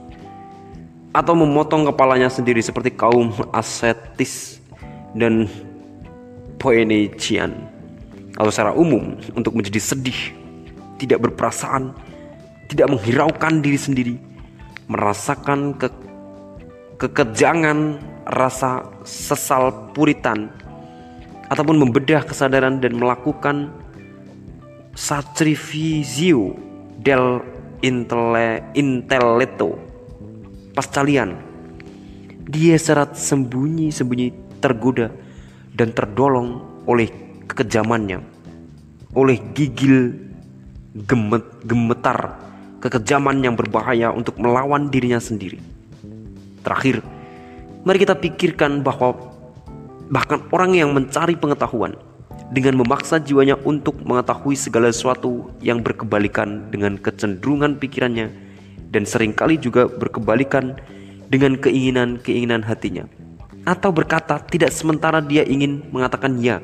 atau memotong kepalanya sendiri seperti kaum ascetis dan Poenician atau secara umum untuk menjadi sedih tidak berperasaan, tidak menghiraukan diri sendiri, merasakan ke kekejangan rasa sesal puritan ataupun membedah kesadaran dan melakukan sacrificio del intele, intelletto pascalian dia serat sembunyi-sembunyi tergoda dan terdolong oleh kekejamannya. Oleh gigil gemet, gemetar kekejaman yang berbahaya untuk melawan dirinya sendiri. Terakhir, mari kita pikirkan bahwa bahkan orang yang mencari pengetahuan dengan memaksa jiwanya untuk mengetahui segala sesuatu yang berkebalikan dengan kecenderungan pikirannya dan sering kali juga berkebalikan dengan keinginan-keinginan hatinya atau berkata tidak sementara dia ingin mengatakan ya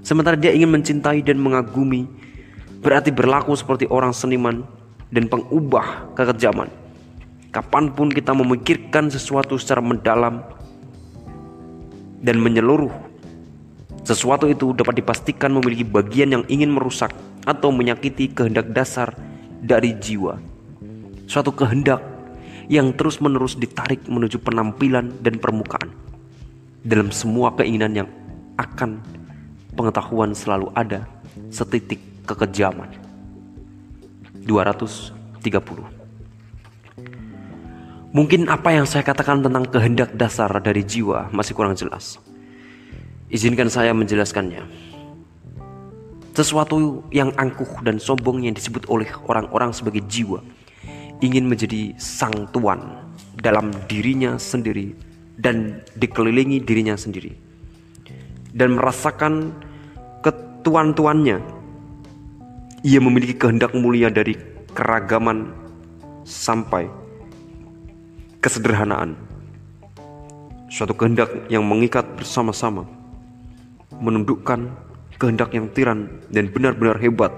sementara dia ingin mencintai dan mengagumi berarti berlaku seperti orang seniman dan pengubah kekejaman. Kapan pun kita memikirkan sesuatu secara mendalam, dan menyeluruh. Sesuatu itu dapat dipastikan memiliki bagian yang ingin merusak atau menyakiti kehendak dasar dari jiwa. Suatu kehendak yang terus-menerus ditarik menuju penampilan dan permukaan. Dalam semua keinginan yang akan pengetahuan selalu ada setitik kekejaman. 230 Mungkin apa yang saya katakan tentang kehendak dasar dari jiwa masih kurang jelas. Izinkan saya menjelaskannya. Sesuatu yang angkuh dan sombong yang disebut oleh orang-orang sebagai jiwa ingin menjadi sang tuan dalam dirinya sendiri dan dikelilingi dirinya sendiri. Dan merasakan ketuan-tuannya. Ia memiliki kehendak mulia dari keragaman sampai kesederhanaan. Suatu kehendak yang mengikat bersama-sama menundukkan kehendak yang tiran dan benar-benar hebat.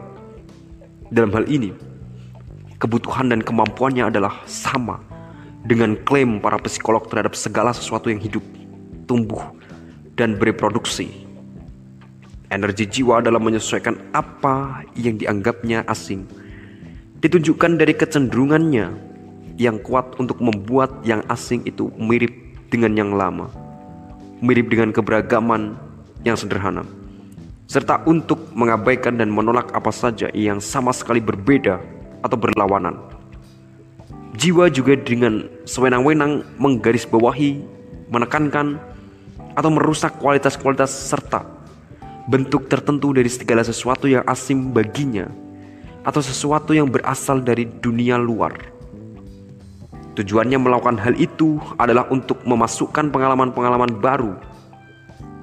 Dalam hal ini, kebutuhan dan kemampuannya adalah sama dengan klaim para psikolog terhadap segala sesuatu yang hidup, tumbuh, dan bereproduksi. Energi jiwa dalam menyesuaikan apa yang dianggapnya asing ditunjukkan dari kecenderungannya yang kuat untuk membuat yang asing itu mirip dengan yang lama, mirip dengan keberagaman yang sederhana, serta untuk mengabaikan dan menolak apa saja yang sama sekali berbeda atau berlawanan. Jiwa juga dengan sewenang-wenang menggarisbawahi, menekankan, atau merusak kualitas-kualitas serta bentuk tertentu dari segala sesuatu yang asing baginya atau sesuatu yang berasal dari dunia luar. Tujuannya melakukan hal itu adalah untuk memasukkan pengalaman-pengalaman baru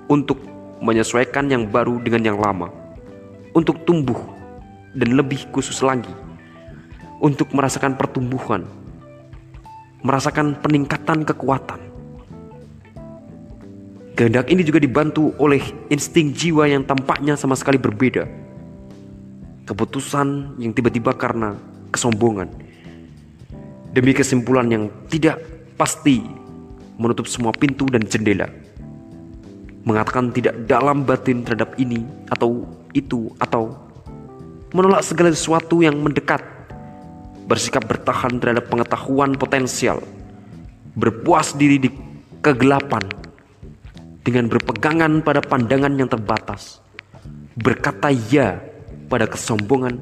untuk menyesuaikan yang baru dengan yang lama, untuk tumbuh dan lebih khusus lagi, untuk merasakan pertumbuhan, merasakan peningkatan kekuatan. Kehendak ini juga dibantu oleh insting jiwa yang tampaknya sama sekali berbeda. Keputusan yang tiba-tiba karena kesombongan. Demi kesimpulan yang tidak pasti menutup semua pintu dan jendela mengatakan tidak dalam batin terhadap ini atau itu atau menolak segala sesuatu yang mendekat, bersikap bertahan terhadap pengetahuan potensial, berpuas diri di kegelapan dengan berpegangan pada pandangan yang terbatas, berkata ya pada kesombongan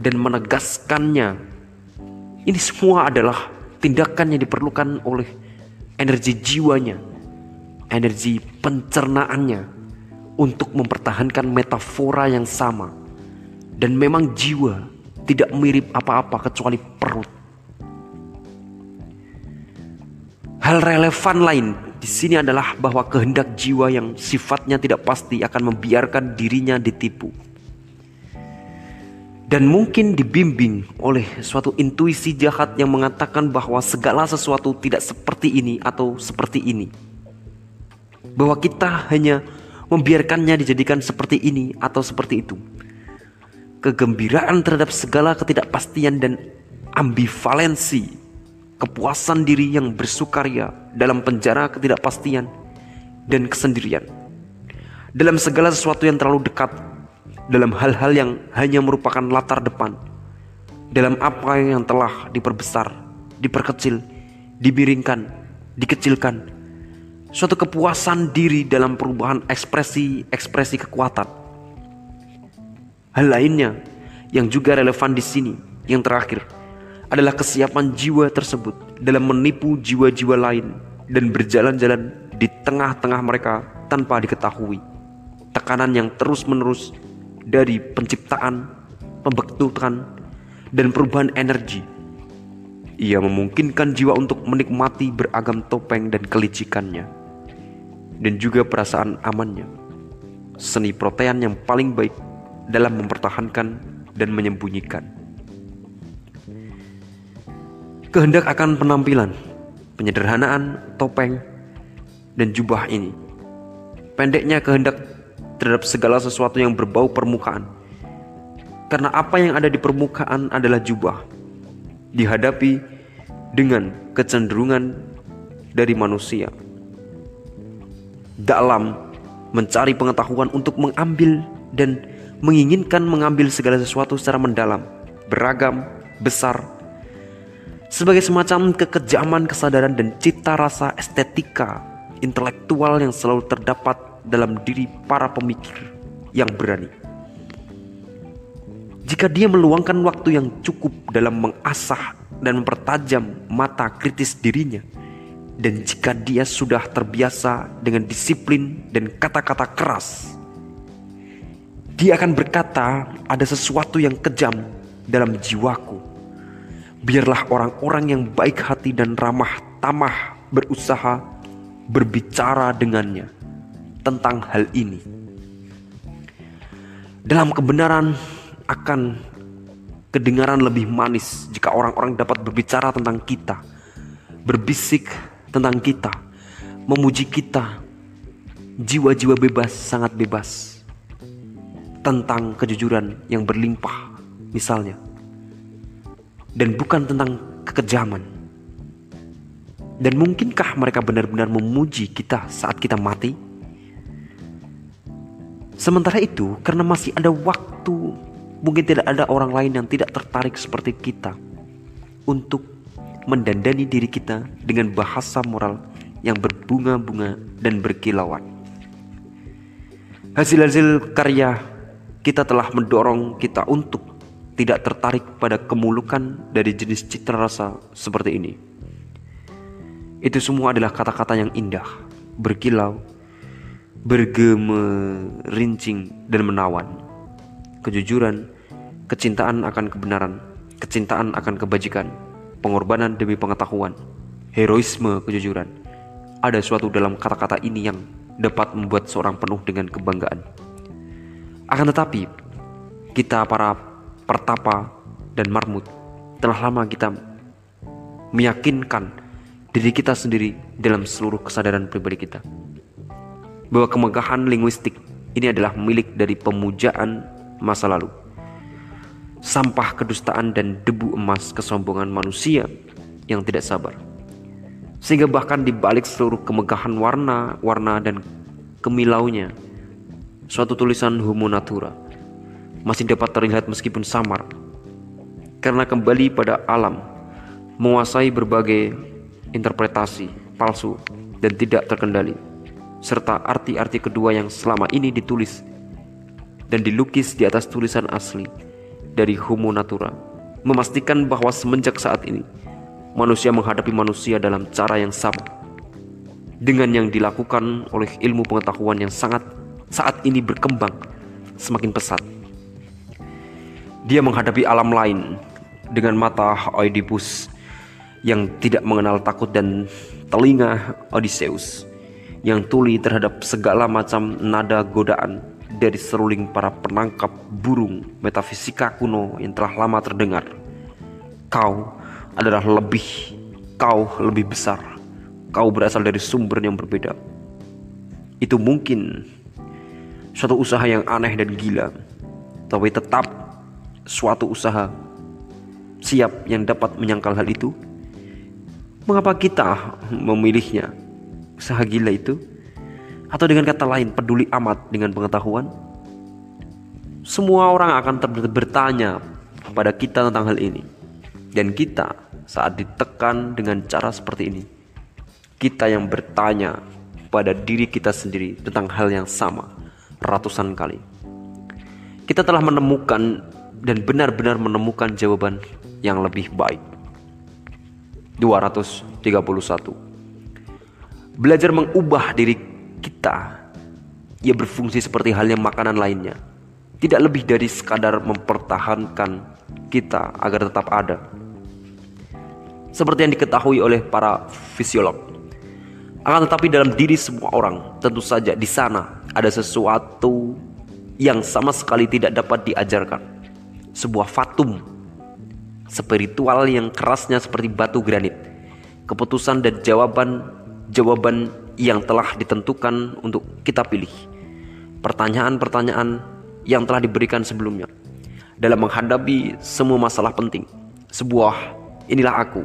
dan menegaskannya. Ini semua adalah tindakan yang diperlukan oleh energi jiwanya energi pencernaannya untuk mempertahankan metafora yang sama. Dan memang jiwa tidak mirip apa-apa kecuali perut. Hal relevan lain di sini adalah bahwa kehendak jiwa yang sifatnya tidak pasti akan membiarkan dirinya ditipu. Dan mungkin dibimbing oleh suatu intuisi jahat yang mengatakan bahwa segala sesuatu tidak seperti ini atau seperti ini bahwa kita hanya membiarkannya dijadikan seperti ini atau seperti itu. Kegembiraan terhadap segala ketidakpastian dan ambivalensi, kepuasan diri yang bersukaria dalam penjara ketidakpastian dan kesendirian. Dalam segala sesuatu yang terlalu dekat, dalam hal-hal yang hanya merupakan latar depan, dalam apa yang telah diperbesar, diperkecil, dibiringkan, dikecilkan, suatu kepuasan diri dalam perubahan ekspresi-ekspresi kekuatan. Hal lainnya yang juga relevan di sini, yang terakhir, adalah kesiapan jiwa tersebut dalam menipu jiwa-jiwa lain dan berjalan-jalan di tengah-tengah mereka tanpa diketahui. Tekanan yang terus-menerus dari penciptaan, pembentukan, dan perubahan energi ia memungkinkan jiwa untuk menikmati beragam topeng dan kelicikannya dan juga perasaan amannya. Seni protean yang paling baik dalam mempertahankan dan menyembunyikan. Kehendak akan penampilan, penyederhanaan, topeng, dan jubah ini. Pendeknya kehendak terhadap segala sesuatu yang berbau permukaan. Karena apa yang ada di permukaan adalah jubah. Dihadapi dengan kecenderungan dari manusia dalam mencari pengetahuan untuk mengambil dan menginginkan mengambil segala sesuatu secara mendalam, beragam, besar, sebagai semacam kekejaman kesadaran dan cita rasa estetika intelektual yang selalu terdapat dalam diri para pemikir yang berani. Jika dia meluangkan waktu yang cukup dalam mengasah dan mempertajam mata kritis dirinya, dan jika dia sudah terbiasa dengan disiplin dan kata-kata keras, dia akan berkata, "Ada sesuatu yang kejam dalam jiwaku." Biarlah orang-orang yang baik hati dan ramah tamah berusaha berbicara dengannya tentang hal ini. Dalam kebenaran akan kedengaran lebih manis jika orang-orang dapat berbicara tentang kita, berbisik tentang kita, memuji kita. Jiwa-jiwa bebas, sangat bebas. Tentang kejujuran yang berlimpah, misalnya. Dan bukan tentang kekejaman. Dan mungkinkah mereka benar-benar memuji kita saat kita mati? Sementara itu, karena masih ada waktu, mungkin tidak ada orang lain yang tidak tertarik seperti kita untuk mendandani diri kita dengan bahasa moral yang berbunga-bunga dan berkilauan. Hasil-hasil karya kita telah mendorong kita untuk tidak tertarik pada kemulukan dari jenis citra rasa seperti ini. Itu semua adalah kata-kata yang indah, berkilau, bergemerincing dan menawan. Kejujuran, kecintaan akan kebenaran, kecintaan akan kebajikan, pengorbanan demi pengetahuan, heroisme kejujuran. Ada suatu dalam kata-kata ini yang dapat membuat seorang penuh dengan kebanggaan. Akan tetapi, kita para pertapa dan marmut telah lama kita meyakinkan diri kita sendiri dalam seluruh kesadaran pribadi kita bahwa kemegahan linguistik ini adalah milik dari pemujaan masa lalu sampah kedustaan dan debu emas kesombongan manusia yang tidak sabar. Sehingga bahkan di balik seluruh kemegahan warna-warna dan kemilaunya, suatu tulisan Homo Natura masih dapat terlihat meskipun samar. Karena kembali pada alam, menguasai berbagai interpretasi palsu dan tidak terkendali, serta arti-arti kedua yang selama ini ditulis dan dilukis di atas tulisan asli dari Homo Natura, memastikan bahwa semenjak saat ini manusia menghadapi manusia dalam cara yang sama dengan yang dilakukan oleh ilmu pengetahuan yang sangat saat ini berkembang semakin pesat. Dia menghadapi alam lain dengan mata Oedipus yang tidak mengenal takut dan telinga Odysseus yang tuli terhadap segala macam nada godaan dari seruling para penangkap burung metafisika kuno yang telah lama terdengar. Kau adalah lebih, kau lebih besar. Kau berasal dari sumber yang berbeda. Itu mungkin suatu usaha yang aneh dan gila, tapi tetap suatu usaha siap yang dapat menyangkal hal itu. Mengapa kita memilihnya? Usaha gila itu atau dengan kata lain, peduli amat dengan pengetahuan? Semua orang akan bertanya kepada kita tentang hal ini. Dan kita saat ditekan dengan cara seperti ini, kita yang bertanya pada diri kita sendiri tentang hal yang sama ratusan kali. Kita telah menemukan dan benar-benar menemukan jawaban yang lebih baik. 231 Belajar mengubah diri kita. Ia berfungsi seperti halnya makanan lainnya. Tidak lebih dari sekadar mempertahankan kita agar tetap ada. Seperti yang diketahui oleh para fisiolog akan tetapi dalam diri semua orang tentu saja di sana ada sesuatu yang sama sekali tidak dapat diajarkan. Sebuah fatum spiritual yang kerasnya seperti batu granit. Keputusan dan jawaban jawaban yang telah ditentukan untuk kita pilih. Pertanyaan-pertanyaan yang telah diberikan sebelumnya dalam menghadapi semua masalah penting. Sebuah inilah aku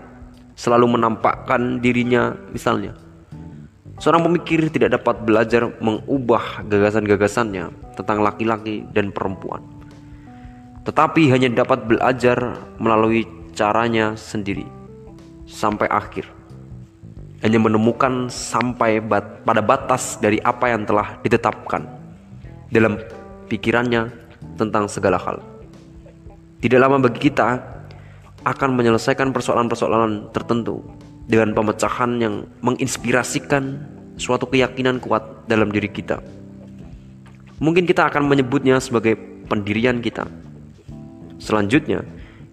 selalu menampakkan dirinya misalnya Seorang pemikir tidak dapat belajar mengubah gagasan-gagasannya tentang laki-laki dan perempuan, tetapi hanya dapat belajar melalui caranya sendiri sampai akhir. Hanya menemukan sampai bat pada batas dari apa yang telah ditetapkan dalam pikirannya tentang segala hal. Tidak lama bagi kita akan menyelesaikan persoalan-persoalan tertentu dengan pemecahan yang menginspirasikan suatu keyakinan kuat dalam diri kita. Mungkin kita akan menyebutnya sebagai pendirian kita. Selanjutnya,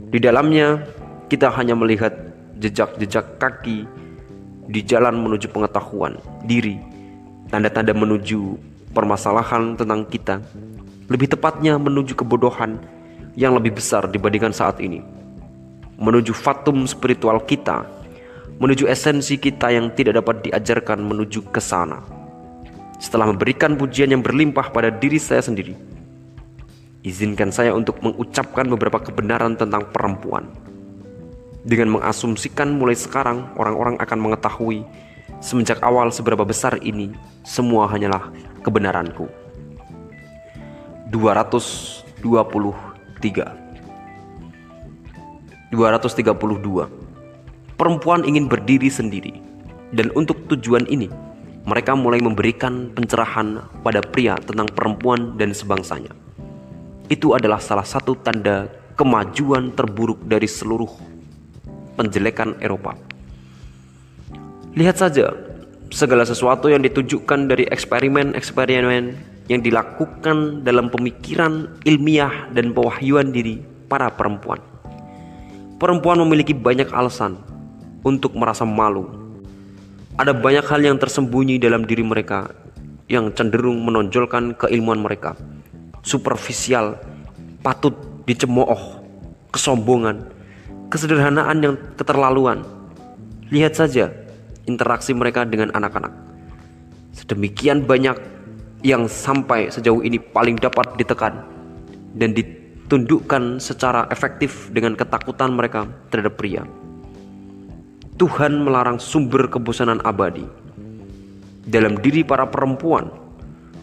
di dalamnya kita hanya melihat jejak-jejak kaki di jalan menuju pengetahuan diri, tanda-tanda menuju permasalahan tentang kita, lebih tepatnya menuju kebodohan yang lebih besar dibandingkan saat ini, menuju fatum spiritual kita menuju esensi kita yang tidak dapat diajarkan menuju ke sana. Setelah memberikan pujian yang berlimpah pada diri saya sendiri, izinkan saya untuk mengucapkan beberapa kebenaran tentang perempuan. Dengan mengasumsikan mulai sekarang orang-orang akan mengetahui semenjak awal seberapa besar ini semua hanyalah kebenaranku. 223 232 perempuan ingin berdiri sendiri. Dan untuk tujuan ini, mereka mulai memberikan pencerahan pada pria tentang perempuan dan sebangsanya. Itu adalah salah satu tanda kemajuan terburuk dari seluruh penjelekan Eropa. Lihat saja segala sesuatu yang ditujukan dari eksperimen-eksperimen yang dilakukan dalam pemikiran ilmiah dan pewahyuan diri para perempuan. Perempuan memiliki banyak alasan untuk merasa malu. Ada banyak hal yang tersembunyi dalam diri mereka yang cenderung menonjolkan keilmuan mereka. Superficial, patut dicemooh, kesombongan, kesederhanaan yang keterlaluan. Lihat saja interaksi mereka dengan anak-anak. Sedemikian banyak yang sampai sejauh ini paling dapat ditekan dan ditundukkan secara efektif dengan ketakutan mereka terhadap pria. Tuhan melarang sumber kebosanan abadi. Dalam diri para perempuan,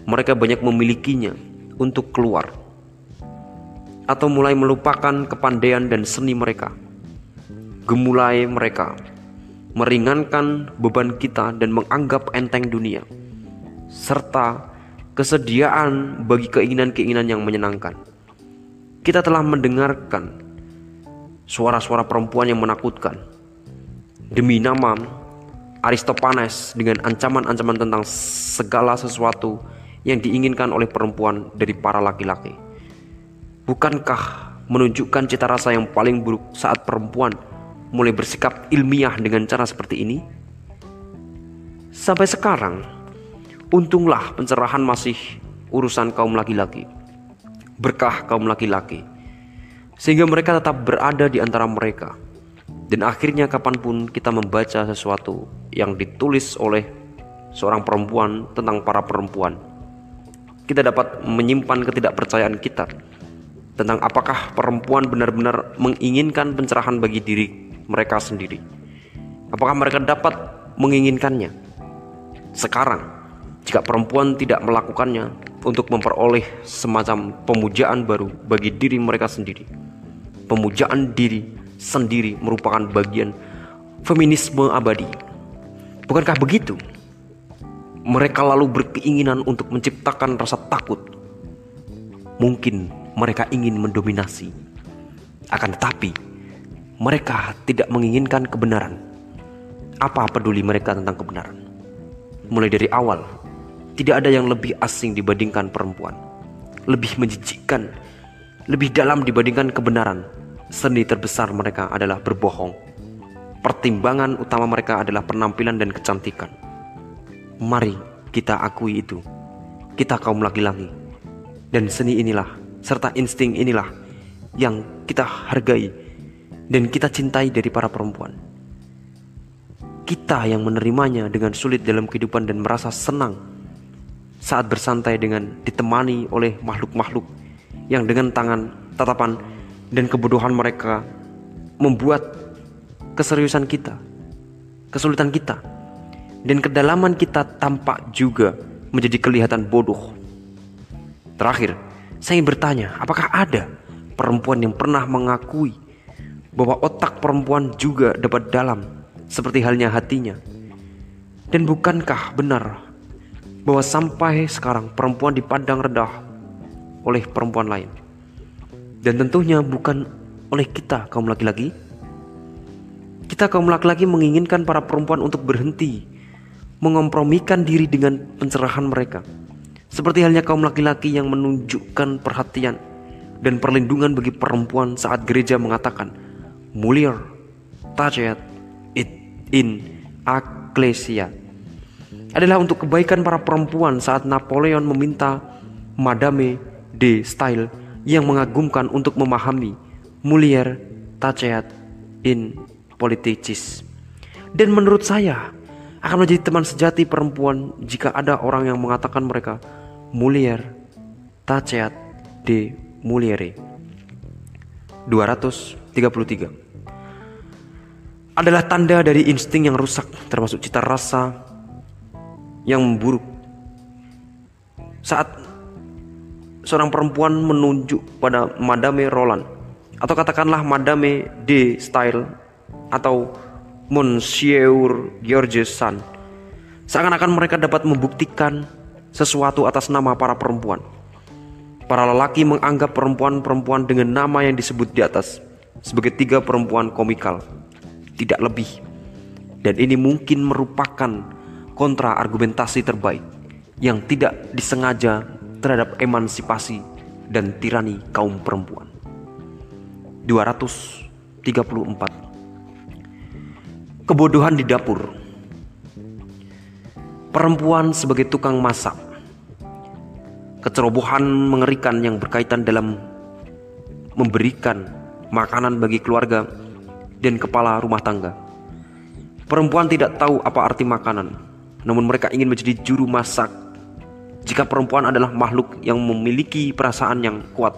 mereka banyak memilikinya untuk keluar atau mulai melupakan kepandaian dan seni mereka. Gemulai mereka meringankan beban kita dan menganggap enteng dunia serta kesediaan bagi keinginan-keinginan yang menyenangkan. Kita telah mendengarkan suara-suara perempuan yang menakutkan demi nama Aristopanes dengan ancaman-ancaman tentang segala sesuatu yang diinginkan oleh perempuan dari para laki-laki. Bukankah menunjukkan cita rasa yang paling buruk saat perempuan mulai bersikap ilmiah dengan cara seperti ini? Sampai sekarang, untunglah pencerahan masih urusan kaum laki-laki. Berkah kaum laki-laki. Sehingga mereka tetap berada di antara mereka dan akhirnya kapan pun kita membaca sesuatu yang ditulis oleh seorang perempuan tentang para perempuan, kita dapat menyimpan ketidakpercayaan kita tentang apakah perempuan benar-benar menginginkan pencerahan bagi diri mereka sendiri. Apakah mereka dapat menginginkannya? Sekarang, jika perempuan tidak melakukannya untuk memperoleh semacam pemujaan baru bagi diri mereka sendiri, pemujaan diri sendiri merupakan bagian feminisme abadi. Bukankah begitu? Mereka lalu berkeinginan untuk menciptakan rasa takut. Mungkin mereka ingin mendominasi. Akan tetapi, mereka tidak menginginkan kebenaran. Apa peduli mereka tentang kebenaran? Mulai dari awal, tidak ada yang lebih asing dibandingkan perempuan. Lebih menjijikkan, lebih dalam dibandingkan kebenaran Seni terbesar mereka adalah berbohong. Pertimbangan utama mereka adalah penampilan dan kecantikan. Mari kita akui itu. Kita kaum laki-laki. Dan seni inilah serta insting inilah yang kita hargai dan kita cintai dari para perempuan. Kita yang menerimanya dengan sulit dalam kehidupan dan merasa senang saat bersantai dengan ditemani oleh makhluk-makhluk yang dengan tangan tatapan dan kebodohan mereka membuat keseriusan kita, kesulitan kita dan kedalaman kita tampak juga menjadi kelihatan bodoh. Terakhir, saya ingin bertanya, apakah ada perempuan yang pernah mengakui bahwa otak perempuan juga dapat dalam seperti halnya hatinya? Dan bukankah benar bahwa sampai sekarang perempuan dipandang rendah oleh perempuan lain? Dan tentunya bukan oleh kita kaum laki-laki. Kita kaum laki-laki menginginkan para perempuan untuk berhenti mengompromikan diri dengan pencerahan mereka. Seperti halnya kaum laki-laki yang menunjukkan perhatian dan perlindungan bagi perempuan saat gereja mengatakan, Mulier, tajet, it in ecclesia. Adalah untuk kebaikan para perempuan saat Napoleon meminta Madame de Style yang mengagumkan untuk memahami Mulier, tajet, in politicis. Dan menurut saya, akan menjadi teman sejati perempuan jika ada orang yang mengatakan mereka mulier taceat de muliere 233 adalah tanda dari insting yang rusak termasuk cita rasa yang buruk saat seorang perempuan menunjuk pada Madame Roland atau katakanlah Madame de Style atau Monsieur Georges San. Seakan-akan mereka dapat membuktikan sesuatu atas nama para perempuan. Para lelaki menganggap perempuan-perempuan dengan nama yang disebut di atas sebagai tiga perempuan komikal, tidak lebih. Dan ini mungkin merupakan kontra argumentasi terbaik yang tidak disengaja terhadap emansipasi dan tirani kaum perempuan. 234 Kebodohan di dapur. Perempuan sebagai tukang masak. Kecerobohan mengerikan yang berkaitan dalam memberikan makanan bagi keluarga dan kepala rumah tangga. Perempuan tidak tahu apa arti makanan, namun mereka ingin menjadi juru masak. Jika perempuan adalah makhluk yang memiliki perasaan yang kuat,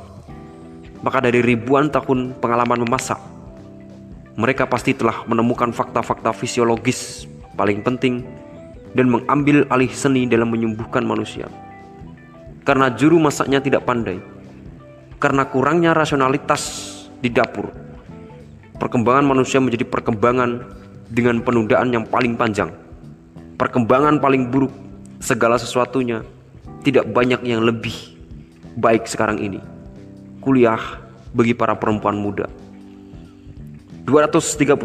maka dari ribuan tahun pengalaman memasak, mereka pasti telah menemukan fakta-fakta fisiologis paling penting dan mengambil alih seni dalam menyembuhkan manusia. Karena juru masaknya tidak pandai, karena kurangnya rasionalitas di dapur, perkembangan manusia menjadi perkembangan dengan penundaan yang paling panjang. Perkembangan paling buruk segala sesuatunya tidak banyak yang lebih baik sekarang ini. Kuliah bagi para perempuan muda. 235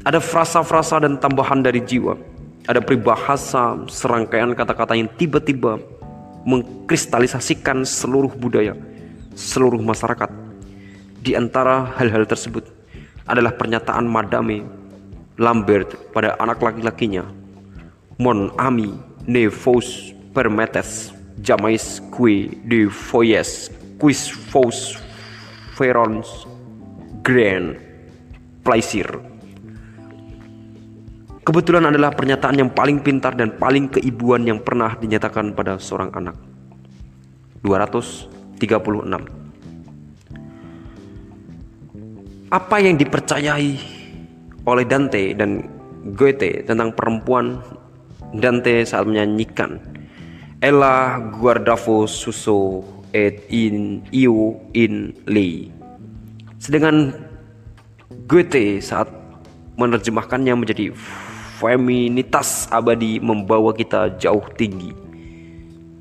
Ada frasa-frasa dan tambahan dari jiwa Ada peribahasa serangkaian kata-kata yang tiba-tiba mengkristalisasikan seluruh budaya Seluruh masyarakat Di antara hal-hal tersebut adalah pernyataan Madame Lambert pada anak laki-lakinya Mon ami ne vos permettes jamais qui de foyes quis vos ferons grand pleasure. Kebetulan adalah pernyataan yang paling pintar dan paling keibuan yang pernah dinyatakan pada seorang anak. 236. Apa yang dipercayai oleh Dante dan Goethe tentang perempuan Dante saat menyanyikan Ella guardavo suso et in iu in lei Sedangkan Goethe saat menerjemahkannya menjadi feminitas abadi membawa kita jauh tinggi.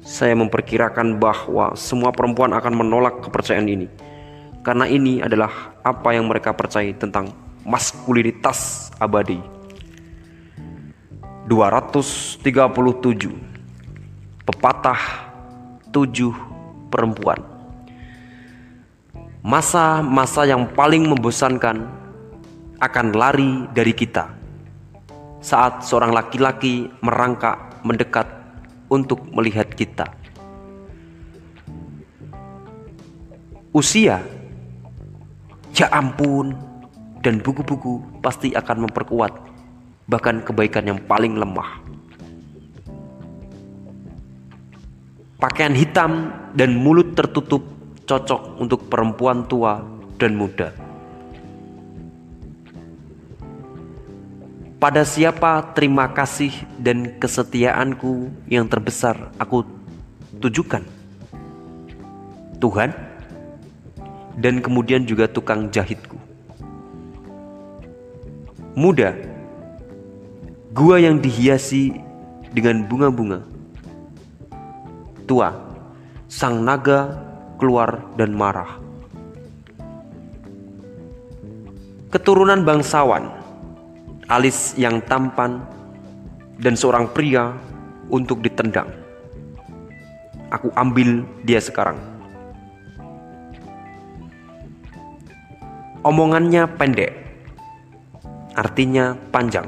Saya memperkirakan bahwa semua perempuan akan menolak kepercayaan ini. Karena ini adalah apa yang mereka percaya tentang maskulinitas abadi. 237 Pepatah tujuh perempuan masa-masa yang paling membosankan akan lari dari kita saat seorang laki-laki merangkak mendekat untuk melihat kita. Usia, ya ampun, dan buku-buku pasti akan memperkuat bahkan kebaikan yang paling lemah. Pakaian hitam dan mulut tertutup cocok untuk perempuan tua dan muda. Pada siapa terima kasih dan kesetiaanku yang terbesar aku tujukan? Tuhan dan kemudian juga tukang jahitku. Muda, gua yang dihiasi dengan bunga-bunga. Tua, sang naga keluar dan marah. Keturunan bangsawan alis yang tampan, dan seorang pria untuk ditendang. Aku ambil dia sekarang. Omongannya pendek, artinya panjang.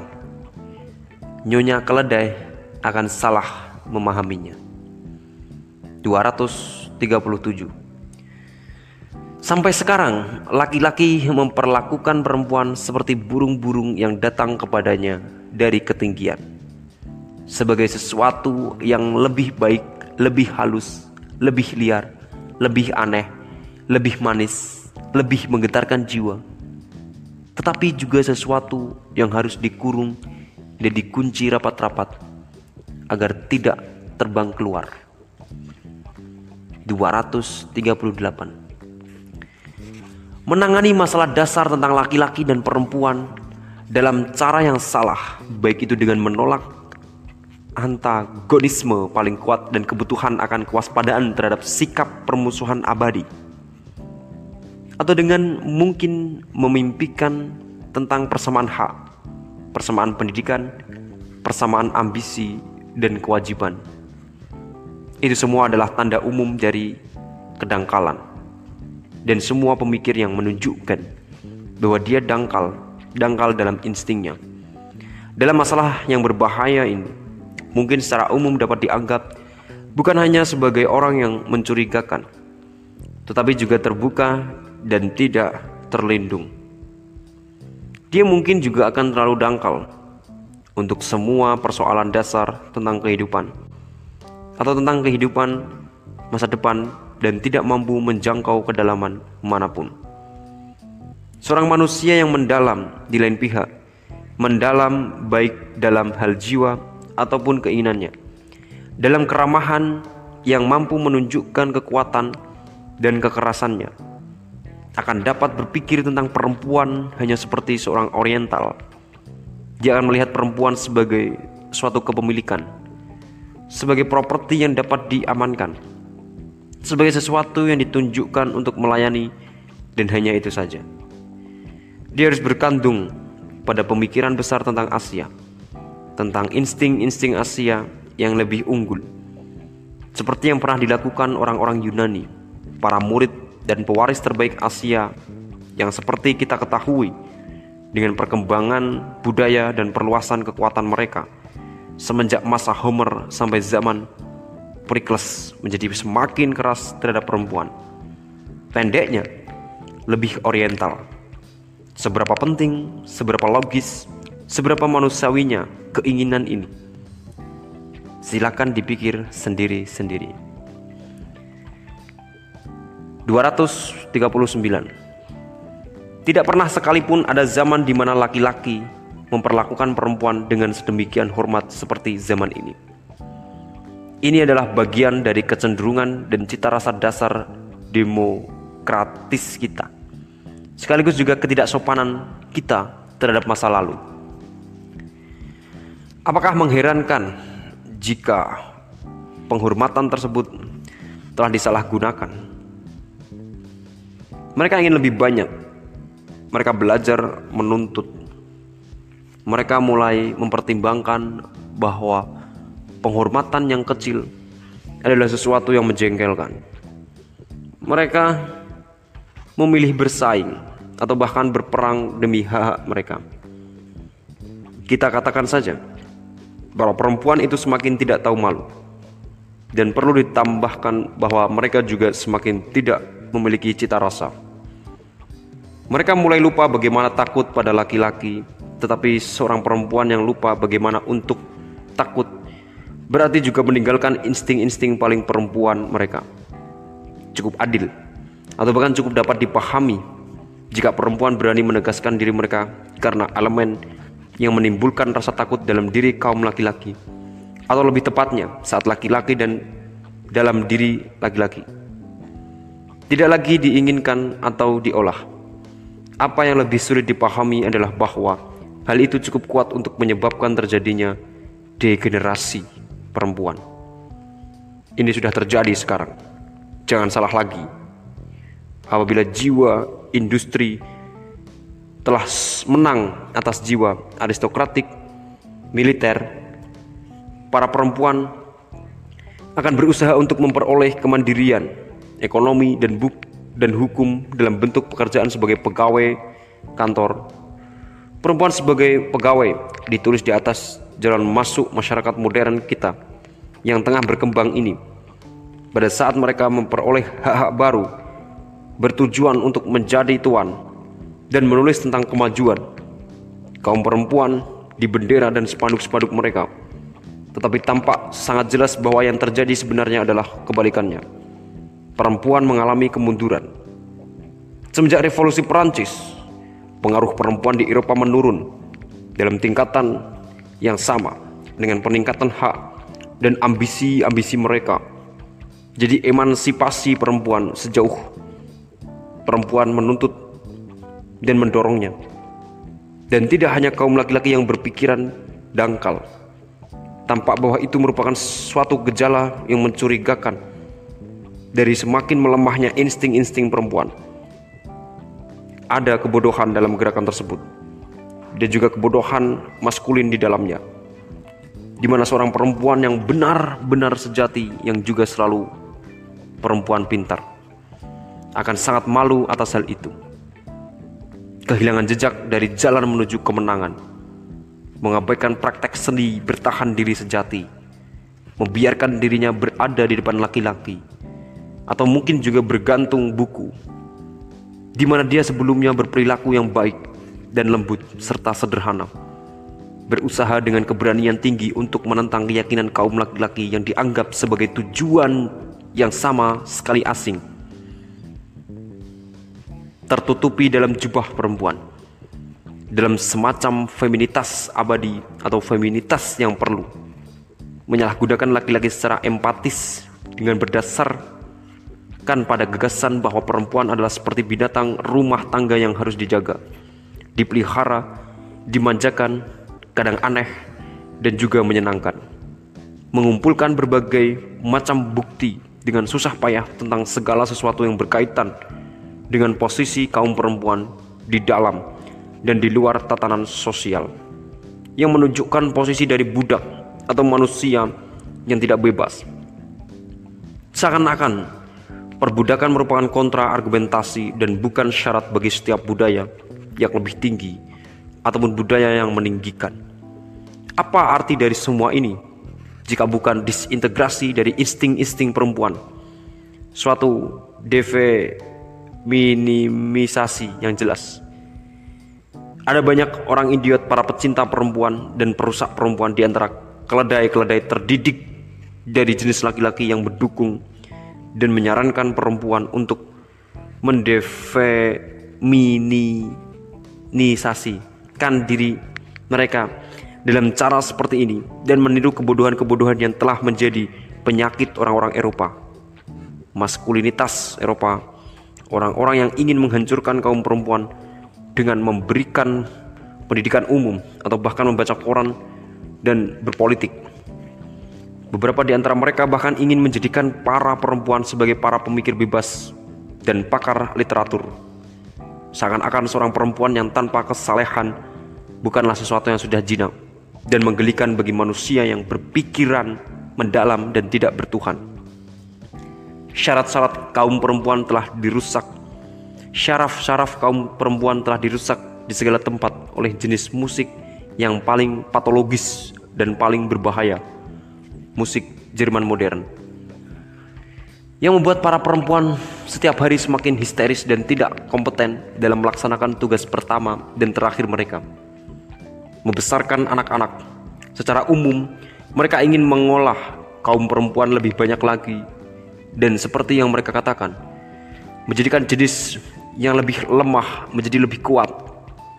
Nyonya keledai akan salah memahaminya. 237 Sampai sekarang, laki-laki memperlakukan perempuan seperti burung-burung yang datang kepadanya dari ketinggian, sebagai sesuatu yang lebih baik, lebih halus, lebih liar, lebih aneh, lebih manis, lebih menggetarkan jiwa, tetapi juga sesuatu yang harus dikurung dan dikunci rapat-rapat agar tidak terbang keluar. 238 menangani masalah dasar tentang laki-laki dan perempuan dalam cara yang salah, baik itu dengan menolak antagonisme paling kuat dan kebutuhan akan kewaspadaan terhadap sikap permusuhan abadi, atau dengan mungkin memimpikan tentang persamaan hak, persamaan pendidikan, persamaan ambisi, dan kewajiban. Itu semua adalah tanda umum dari kedangkalan dan semua pemikir yang menunjukkan bahwa dia dangkal, dangkal dalam instingnya. Dalam masalah yang berbahaya ini, mungkin secara umum dapat dianggap bukan hanya sebagai orang yang mencurigakan, tetapi juga terbuka dan tidak terlindung. Dia mungkin juga akan terlalu dangkal untuk semua persoalan dasar tentang kehidupan atau tentang kehidupan masa depan dan tidak mampu menjangkau kedalaman mana pun. Seorang manusia yang mendalam di lain pihak, mendalam baik dalam hal jiwa ataupun keinginannya, dalam keramahan yang mampu menunjukkan kekuatan dan kekerasannya, akan dapat berpikir tentang perempuan hanya seperti seorang oriental. Dia akan melihat perempuan sebagai suatu kepemilikan, sebagai properti yang dapat diamankan sebagai sesuatu yang ditunjukkan untuk melayani dan hanya itu saja. Dia harus berkandung pada pemikiran besar tentang Asia, tentang insting-insting Asia yang lebih unggul. Seperti yang pernah dilakukan orang-orang Yunani, para murid dan pewaris terbaik Asia yang seperti kita ketahui dengan perkembangan budaya dan perluasan kekuatan mereka semenjak masa Homer sampai zaman Perikles menjadi semakin keras terhadap perempuan. Pendeknya, lebih oriental. Seberapa penting, seberapa logis, seberapa manusiawinya keinginan ini. Silakan dipikir sendiri-sendiri. 239 Tidak pernah sekalipun ada zaman di mana laki-laki memperlakukan perempuan dengan sedemikian hormat seperti zaman ini. Ini adalah bagian dari kecenderungan dan cita rasa dasar demokratis kita. Sekaligus juga ketidaksopanan kita terhadap masa lalu. Apakah mengherankan jika penghormatan tersebut telah disalahgunakan? Mereka ingin lebih banyak. Mereka belajar menuntut. Mereka mulai mempertimbangkan bahwa penghormatan yang kecil adalah sesuatu yang menjengkelkan. Mereka memilih bersaing atau bahkan berperang demi hak mereka. Kita katakan saja bahwa perempuan itu semakin tidak tahu malu dan perlu ditambahkan bahwa mereka juga semakin tidak memiliki cita rasa. Mereka mulai lupa bagaimana takut pada laki-laki, tetapi seorang perempuan yang lupa bagaimana untuk takut berarti juga meninggalkan insting-insting paling perempuan mereka. Cukup adil, atau bahkan cukup dapat dipahami jika perempuan berani menegaskan diri mereka karena elemen yang menimbulkan rasa takut dalam diri kaum laki-laki, atau lebih tepatnya, saat laki-laki dan dalam diri laki-laki tidak lagi diinginkan atau diolah. Apa yang lebih sulit dipahami adalah bahwa hal itu cukup kuat untuk menyebabkan terjadinya degenerasi perempuan. Ini sudah terjadi sekarang. Jangan salah lagi. Apabila jiwa industri telah menang atas jiwa aristokratik, militer, para perempuan akan berusaha untuk memperoleh kemandirian ekonomi dan buk dan hukum dalam bentuk pekerjaan sebagai pegawai kantor. Perempuan sebagai pegawai ditulis di atas jalan masuk masyarakat modern kita yang tengah berkembang ini. Pada saat mereka memperoleh hak-hak baru bertujuan untuk menjadi tuan dan menulis tentang kemajuan kaum perempuan di bendera dan spanduk-spanduk mereka. Tetapi tampak sangat jelas bahwa yang terjadi sebenarnya adalah kebalikannya. Perempuan mengalami kemunduran. Semenjak revolusi Perancis, pengaruh perempuan di Eropa menurun dalam tingkatan yang sama dengan peningkatan hak dan ambisi-ambisi mereka. Jadi emansipasi perempuan sejauh perempuan menuntut dan mendorongnya. Dan tidak hanya kaum laki-laki yang berpikiran dangkal. Tampak bahwa itu merupakan suatu gejala yang mencurigakan dari semakin melemahnya insting-insting perempuan. Ada kebodohan dalam gerakan tersebut. Dan juga kebodohan maskulin di dalamnya. Di mana seorang perempuan yang benar-benar sejati yang juga selalu perempuan pintar akan sangat malu atas hal itu. Kehilangan jejak dari jalan menuju kemenangan, mengabaikan praktek seni bertahan diri sejati, membiarkan dirinya berada di depan laki-laki, atau mungkin juga bergantung buku, di mana dia sebelumnya berperilaku yang baik dan lembut serta sederhana, berusaha dengan keberanian tinggi untuk menentang keyakinan kaum laki-laki yang dianggap sebagai tujuan yang sama sekali asing tertutupi dalam jubah perempuan dalam semacam feminitas abadi atau feminitas yang perlu menyalahgunakan laki-laki secara empatis dengan berdasarkan pada gagasan bahwa perempuan adalah seperti binatang rumah tangga yang harus dijaga, dipelihara, dimanjakan, kadang aneh, dan juga menyenangkan. Mengumpulkan berbagai macam bukti dengan susah payah tentang segala sesuatu yang berkaitan dengan posisi kaum perempuan di dalam dan di luar tatanan sosial yang menunjukkan posisi dari budak atau manusia yang tidak bebas. Seakan-akan perbudakan merupakan kontra argumentasi dan bukan syarat bagi setiap budaya yang lebih tinggi ataupun budaya yang meninggikan. Apa arti dari semua ini jika bukan disintegrasi dari insting-insting perempuan? Suatu DV minimisasi yang jelas. Ada banyak orang idiot para pecinta perempuan dan perusak perempuan di antara keledai-keledai terdidik dari jenis laki-laki yang mendukung dan menyarankan perempuan untuk mendefeminisasikan diri mereka dalam cara seperti ini dan meniru kebodohan-kebodohan yang telah menjadi penyakit orang-orang Eropa. Maskulinitas Eropa orang-orang yang ingin menghancurkan kaum perempuan dengan memberikan pendidikan umum atau bahkan membaca koran dan berpolitik. Beberapa di antara mereka bahkan ingin menjadikan para perempuan sebagai para pemikir bebas dan pakar literatur. Seakan-akan seorang perempuan yang tanpa kesalehan bukanlah sesuatu yang sudah jinak dan menggelikan bagi manusia yang berpikiran mendalam dan tidak bertuhan. Syarat-syarat kaum perempuan telah dirusak. Syaraf-syaraf kaum perempuan telah dirusak di segala tempat oleh jenis musik yang paling patologis dan paling berbahaya. Musik Jerman modern. Yang membuat para perempuan setiap hari semakin histeris dan tidak kompeten dalam melaksanakan tugas pertama dan terakhir mereka. Membesarkan anak-anak. Secara umum, mereka ingin mengolah kaum perempuan lebih banyak lagi dan seperti yang mereka katakan, menjadikan jenis yang lebih lemah menjadi lebih kuat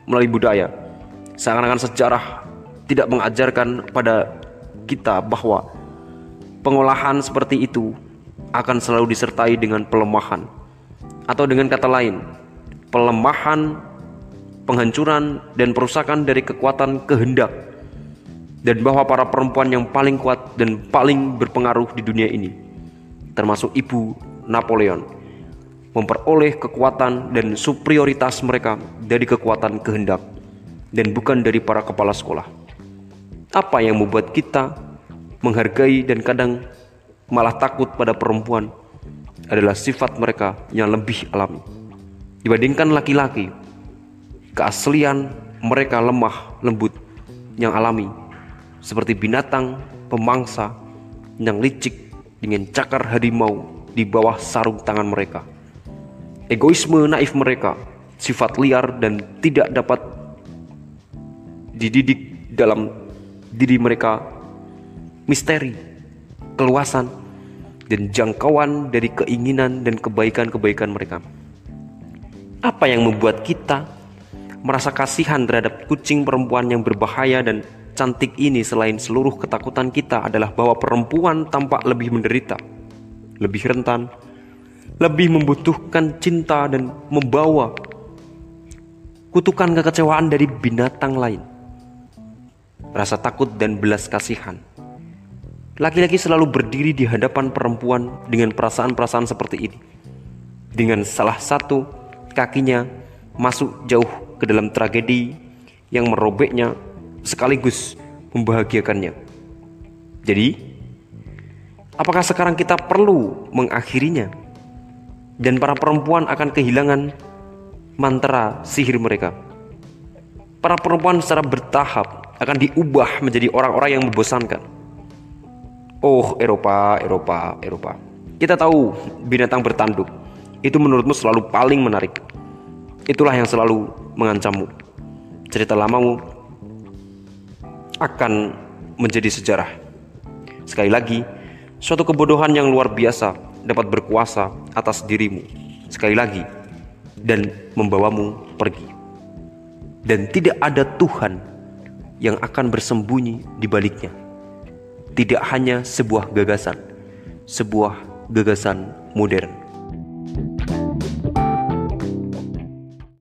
melalui budaya, Seakan-akan sejarah tidak mengajarkan pada kita bahwa pengolahan seperti itu akan selalu disertai dengan pelemahan. Atau dengan kata lain, pelemahan, penghancuran, dan perusakan dari kekuatan kehendak dan bahwa para perempuan yang paling kuat dan paling berpengaruh di dunia ini, termasuk ibu Napoleon, memperoleh kekuatan dan superioritas mereka dari kekuatan kehendak dan bukan dari para kepala sekolah. Apa yang membuat kita menghargai dan kadang malah takut pada perempuan adalah sifat mereka yang lebih alami. Dibandingkan laki-laki, keaslian mereka lemah, lembut, yang alami seperti binatang pemangsa yang licik dengan cakar harimau di bawah sarung tangan mereka. Egoisme naif mereka, sifat liar dan tidak dapat dididik dalam diri mereka, misteri, keluasan, dan jangkauan dari keinginan dan kebaikan-kebaikan mereka. Apa yang membuat kita merasa kasihan terhadap kucing perempuan yang berbahaya dan cantik ini selain seluruh ketakutan kita adalah bahwa perempuan tampak lebih menderita, lebih rentan, lebih membutuhkan cinta dan membawa kutukan kekecewaan dari binatang lain. Rasa takut dan belas kasihan. Laki-laki selalu berdiri di hadapan perempuan dengan perasaan-perasaan seperti ini. Dengan salah satu kakinya masuk jauh ke dalam tragedi yang merobeknya sekaligus membahagiakannya. Jadi, apakah sekarang kita perlu mengakhirinya? Dan para perempuan akan kehilangan mantra sihir mereka. Para perempuan secara bertahap akan diubah menjadi orang-orang yang membosankan. Oh, Eropa, Eropa, Eropa. Kita tahu binatang bertanduk. Itu menurutmu selalu paling menarik. Itulah yang selalu mengancammu. Cerita lamamu akan menjadi sejarah. Sekali lagi, suatu kebodohan yang luar biasa dapat berkuasa atas dirimu. Sekali lagi, dan membawamu pergi. Dan tidak ada Tuhan yang akan bersembunyi di baliknya. Tidak hanya sebuah gagasan, sebuah gagasan modern.